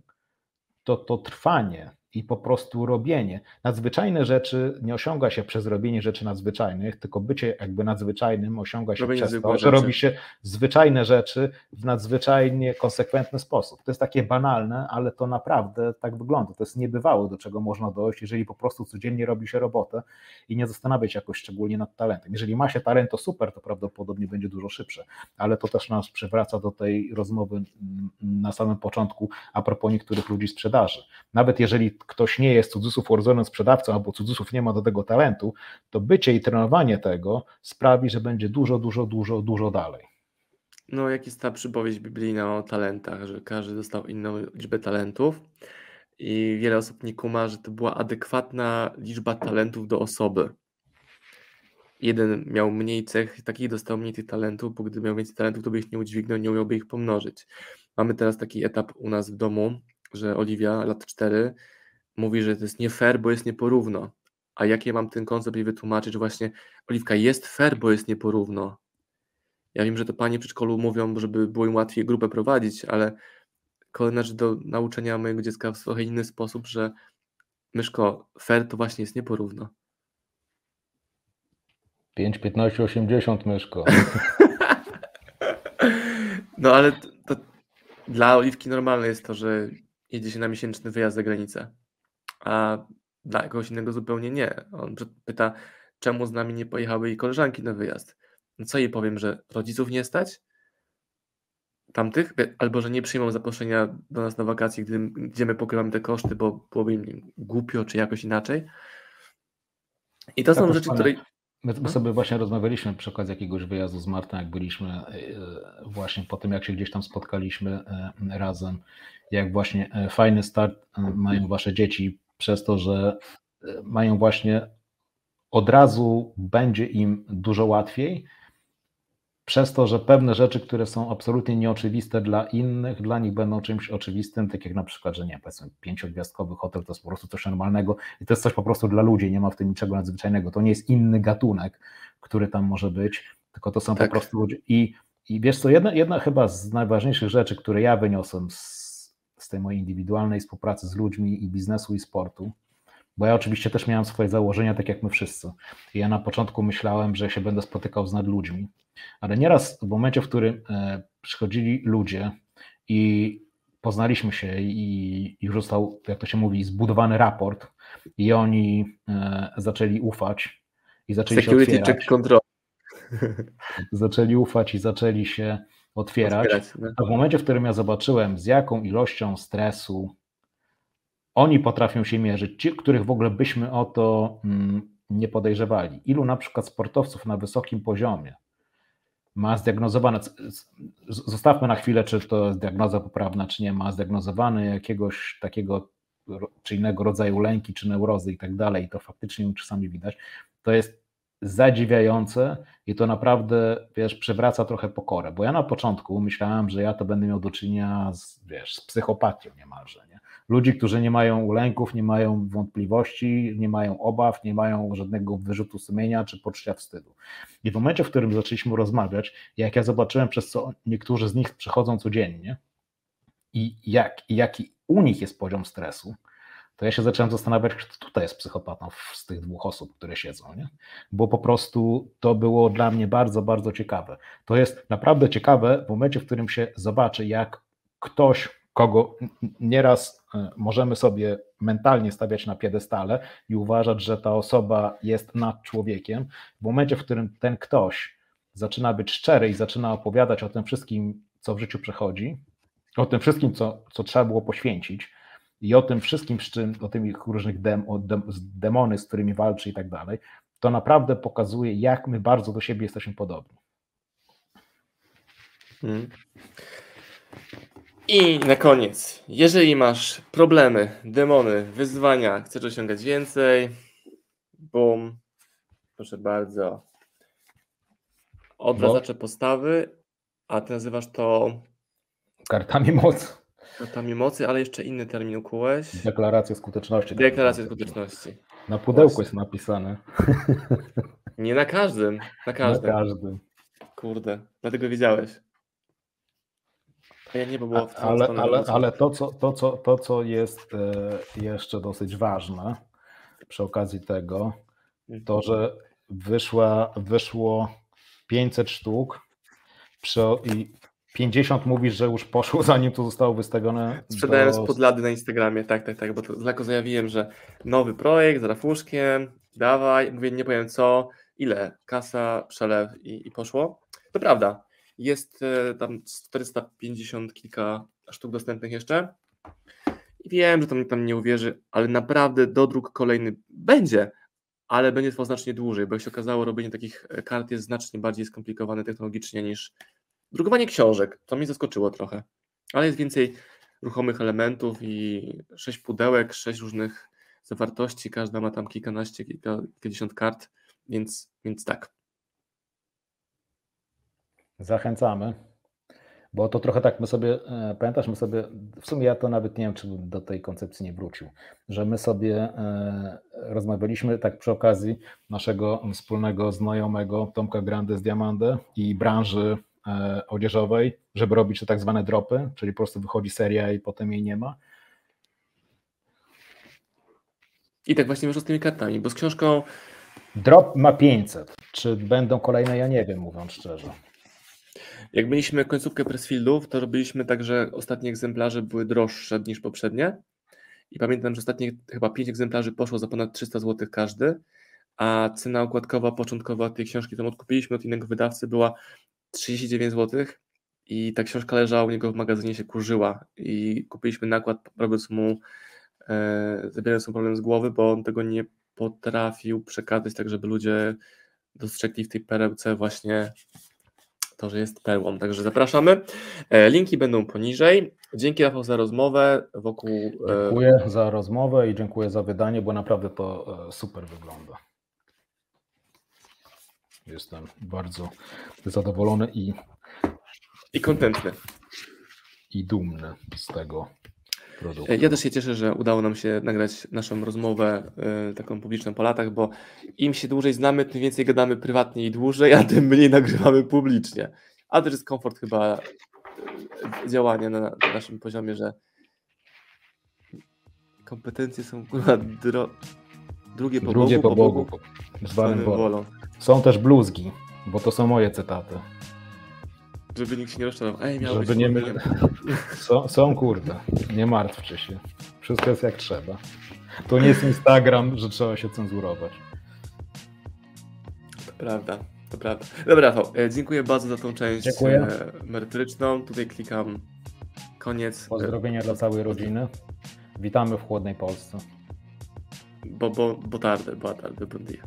to to trwanie i po prostu robienie. Nadzwyczajne rzeczy nie osiąga się przez robienie rzeczy nadzwyczajnych, tylko bycie jakby nadzwyczajnym osiąga się robienie przez to, że robi się zwyczajne rzeczy w nadzwyczajnie konsekwentny sposób. To jest takie banalne, ale to naprawdę tak wygląda. To jest niebywałe, do czego można dojść, jeżeli po prostu codziennie robi się robotę i nie zastanawia się jakoś szczególnie nad talentem. Jeżeli ma się talent, to super, to prawdopodobnie będzie dużo szybsze, ale to też nas przywraca do tej rozmowy na samym początku a propos niektórych ludzi sprzedaży. Nawet jeżeli ktoś nie jest cudzysłów urodzonym sprzedawcą albo cudzysłów nie ma do tego talentu, to bycie i trenowanie tego sprawi, że będzie dużo, dużo, dużo, dużo dalej.
No, jak jest ta przypowieść biblijna o talentach, że każdy dostał inną liczbę talentów i wiele osób nie kuma, że to była adekwatna liczba talentów do osoby. Jeden miał mniej cech, taki dostał mniej tych talentów, bo gdyby miał więcej talentów, to by ich nie udźwignął, nie umiałby ich pomnożyć. Mamy teraz taki etap u nas w domu, że Oliwia, lat 4, mówi, że to jest nie fair, bo jest nieporówno. A jak ja mam ten koncept i wytłumaczyć, że właśnie Oliwka jest fair, bo jest nieporówno. Ja wiem, że to panie w przedszkolu mówią, żeby było im łatwiej grupę prowadzić, ale kolejna rzecz do nauczenia mojego dziecka w trochę inny sposób, że Myszko, fair to właśnie jest nieporówno.
5, 15, 80 Myszko.
no ale to, to dla Oliwki normalne jest to, że jedzie się na miesięczny wyjazd za granicę a dla kogoś innego zupełnie nie. On pyta, czemu z nami nie pojechały jej koleżanki na wyjazd. No co jej powiem, że rodziców nie stać? Tamtych? Albo że nie przyjmą zaproszenia do nas na wakacje, gdy, gdzie my pokrywamy te koszty, bo byłoby im głupio, czy jakoś inaczej. I to tak, są rzeczy, które.
My, my, sobie właśnie rozmawialiśmy przy okazji jakiegoś wyjazdu z Martą, jak byliśmy e, właśnie po tym, jak się gdzieś tam spotkaliśmy e, razem, jak właśnie e, fajny start mają wasze dzieci przez to, że e, mają właśnie od razu będzie im dużo łatwiej, przez to, że pewne rzeczy, które są absolutnie nieoczywiste dla innych, dla nich będą czymś oczywistym, tak jak na przykład, że nie, powiedzmy, pięciogwiazdkowy hotel to jest po prostu coś normalnego i to jest coś po prostu dla ludzi, nie ma w tym niczego nadzwyczajnego. To nie jest inny gatunek, który tam może być, tylko to są tak. po prostu ludzie. I, i wiesz co, jedna, jedna chyba z najważniejszych rzeczy, które ja wyniosłem z z tej mojej indywidualnej współpracy z ludźmi i biznesu i sportu, bo ja oczywiście też miałem swoje założenia, tak jak my wszyscy. I ja na początku myślałem, że się będę spotykał z nadludźmi, ale nieraz w momencie, w którym e, przychodzili ludzie i poznaliśmy się i już został, jak to się mówi, zbudowany raport i oni zaczęli ufać i zaczęli Security się otwierać. Check control. Zaczęli ufać i zaczęli się otwierać. otwierać no. A w momencie, w którym ja zobaczyłem, z jaką ilością stresu oni potrafią się mierzyć, ci, których w ogóle byśmy o to mm, nie podejrzewali. Ilu na przykład sportowców na wysokim poziomie ma zdiagnozowane, zostawmy na chwilę, czy to jest diagnoza poprawna, czy nie, ma zdiagnozowane jakiegoś takiego czy innego rodzaju lęki, czy neurozy i tak dalej, to faktycznie czasami widać, to jest zadziwiające i to naprawdę, wiesz, przywraca trochę pokorę, bo ja na początku myślałem, że ja to będę miał do czynienia z, wiesz, z psychopatią niemalże, nie? Ludzi, którzy nie mają lęków, nie mają wątpliwości, nie mają obaw, nie mają żadnego wyrzutu sumienia czy poczucia wstydu. I w momencie, w którym zaczęliśmy rozmawiać, jak ja zobaczyłem, przez co niektórzy z nich przechodzą codziennie i jak, jaki u nich jest poziom stresu, to ja się zacząłem zastanawiać, kto tutaj jest psychopatą z tych dwóch osób, które siedzą, nie? bo po prostu to było dla mnie bardzo, bardzo ciekawe. To jest naprawdę ciekawe w momencie, w którym się zobaczy, jak ktoś, kogo nieraz e, możemy sobie mentalnie stawiać na piedestale i uważać, że ta osoba jest nad człowiekiem, w momencie, w którym ten ktoś zaczyna być szczery i zaczyna opowiadać o tym wszystkim, co w życiu przechodzi, o tym wszystkim, co, co trzeba było poświęcić, i o tym wszystkim, z czym, o tych różnych dem, dem, demony, z którymi walczy i tak dalej, to naprawdę pokazuje, jak my bardzo do siebie jesteśmy podobni.
Mhm. I na koniec, jeżeli masz problemy, demony, wyzwania, chcesz osiągać więcej, bum, proszę bardzo, odradzacze postawy, a ty nazywasz to
Kartami mocy.
Kartami mocy, ale jeszcze inny termin ukułeś.
Deklarację skuteczności.
Deklarację skuteczności.
Na pudełku
Właśnie.
jest napisane.
Nie na każdym, na
Na
każdym.
każdym.
Kurde, dlatego wiedziałeś. A ja nie, bo było w
Ale, ale, ale to, co, to, co, to, co jest e, jeszcze dosyć ważne przy okazji tego, to, że wyszła, wyszło 500 sztuk przy, i 50 mówisz, że już poszło zanim to zostało wystawione.
Sprzedałem
do-
spod lady na Instagramie, tak, tak, tak, bo to tylko zajawiłem, że nowy projekt z rafuszkiem, dawaj, mówię, nie powiem co, ile, kasa, przelew i, i poszło. To prawda, jest e, tam 450 kilka sztuk dostępnych jeszcze. I wiem, że to mnie tam nie uwierzy, ale naprawdę dodruk kolejny będzie, ale będzie trwał znacznie dłużej, bo jak się okazało, robienie takich e, kart jest znacznie bardziej skomplikowane technologicznie niż drukowanie książek. To mnie zaskoczyło trochę, ale jest więcej ruchomych elementów i sześć pudełek, sześć różnych zawartości, każda ma tam kilkanaście, kilka, kilkadziesiąt kart, więc, więc tak.
Zachęcamy. Bo to trochę tak my sobie, e, pamiętasz, my sobie, w sumie ja to nawet nie wiem, czy bym do tej koncepcji nie wrócił, że my sobie e, rozmawialiśmy tak przy okazji naszego wspólnego znajomego Tomka Grande z Diamande i branży odzieżowej, żeby robić te tak zwane dropy, czyli po prostu wychodzi seria i potem jej nie ma.
I tak właśnie wyszło z tymi kartami, bo z książką
Drop ma 500. Czy będą kolejne, ja nie wiem, mówiąc szczerze.
Jak mieliśmy końcówkę Pressfieldów, to robiliśmy tak, że ostatnie egzemplarze były droższe niż poprzednie. I pamiętam, że ostatnie chyba 5 egzemplarzy poszło za ponad 300 zł każdy, a cena okładkowa początkowa tej książki, którą odkupiliśmy od innego wydawcy, była 39 zł. I ta książka leżała u niego w magazynie, się kurzyła. I kupiliśmy nakład, robiąc mu, e, zabierając mu problem z głowy, bo on tego nie potrafił przekazać, tak żeby ludzie dostrzegli w tej perełce właśnie to, że jest perłą. Także zapraszamy. E, Linki będą poniżej. Dzięki Rafał za rozmowę wokół. e,
Dziękuję za rozmowę i dziękuję za wydanie, bo naprawdę to e, super wygląda. Jestem bardzo zadowolony i,
I kontentny.
i dumny z tego produktu.
Ja też się cieszę, że udało nam się nagrać naszą rozmowę e, taką publiczną po latach, bo im się dłużej znamy, tym więcej gadamy prywatnie i dłużej, a tym mniej nagrywamy publicznie. A też jest komfort chyba e, działania na, na naszym poziomie, że kompetencje są dro... drugie po
Drugie
Bogu,
po Bogu, po zwanym wolą. Są też bluzgi, bo to są moje cytaty.
Żeby nikt się nie rozczarował. Ej, miało
Żeby nie my... są, są kurde, nie martwcie się. Wszystko jest jak trzeba. To nie jest Instagram, że trzeba się cenzurować.
To prawda, to prawda. Dobra, Rafał, e, dziękuję bardzo za tą część
Dziękuję.
e, merytoryczną. Tutaj klikam koniec,
Pozdrowienia dla całej rodziny. Witamy w chłodnej Polsce.
bo, bo, bo tarde, bo tarde, bon dia.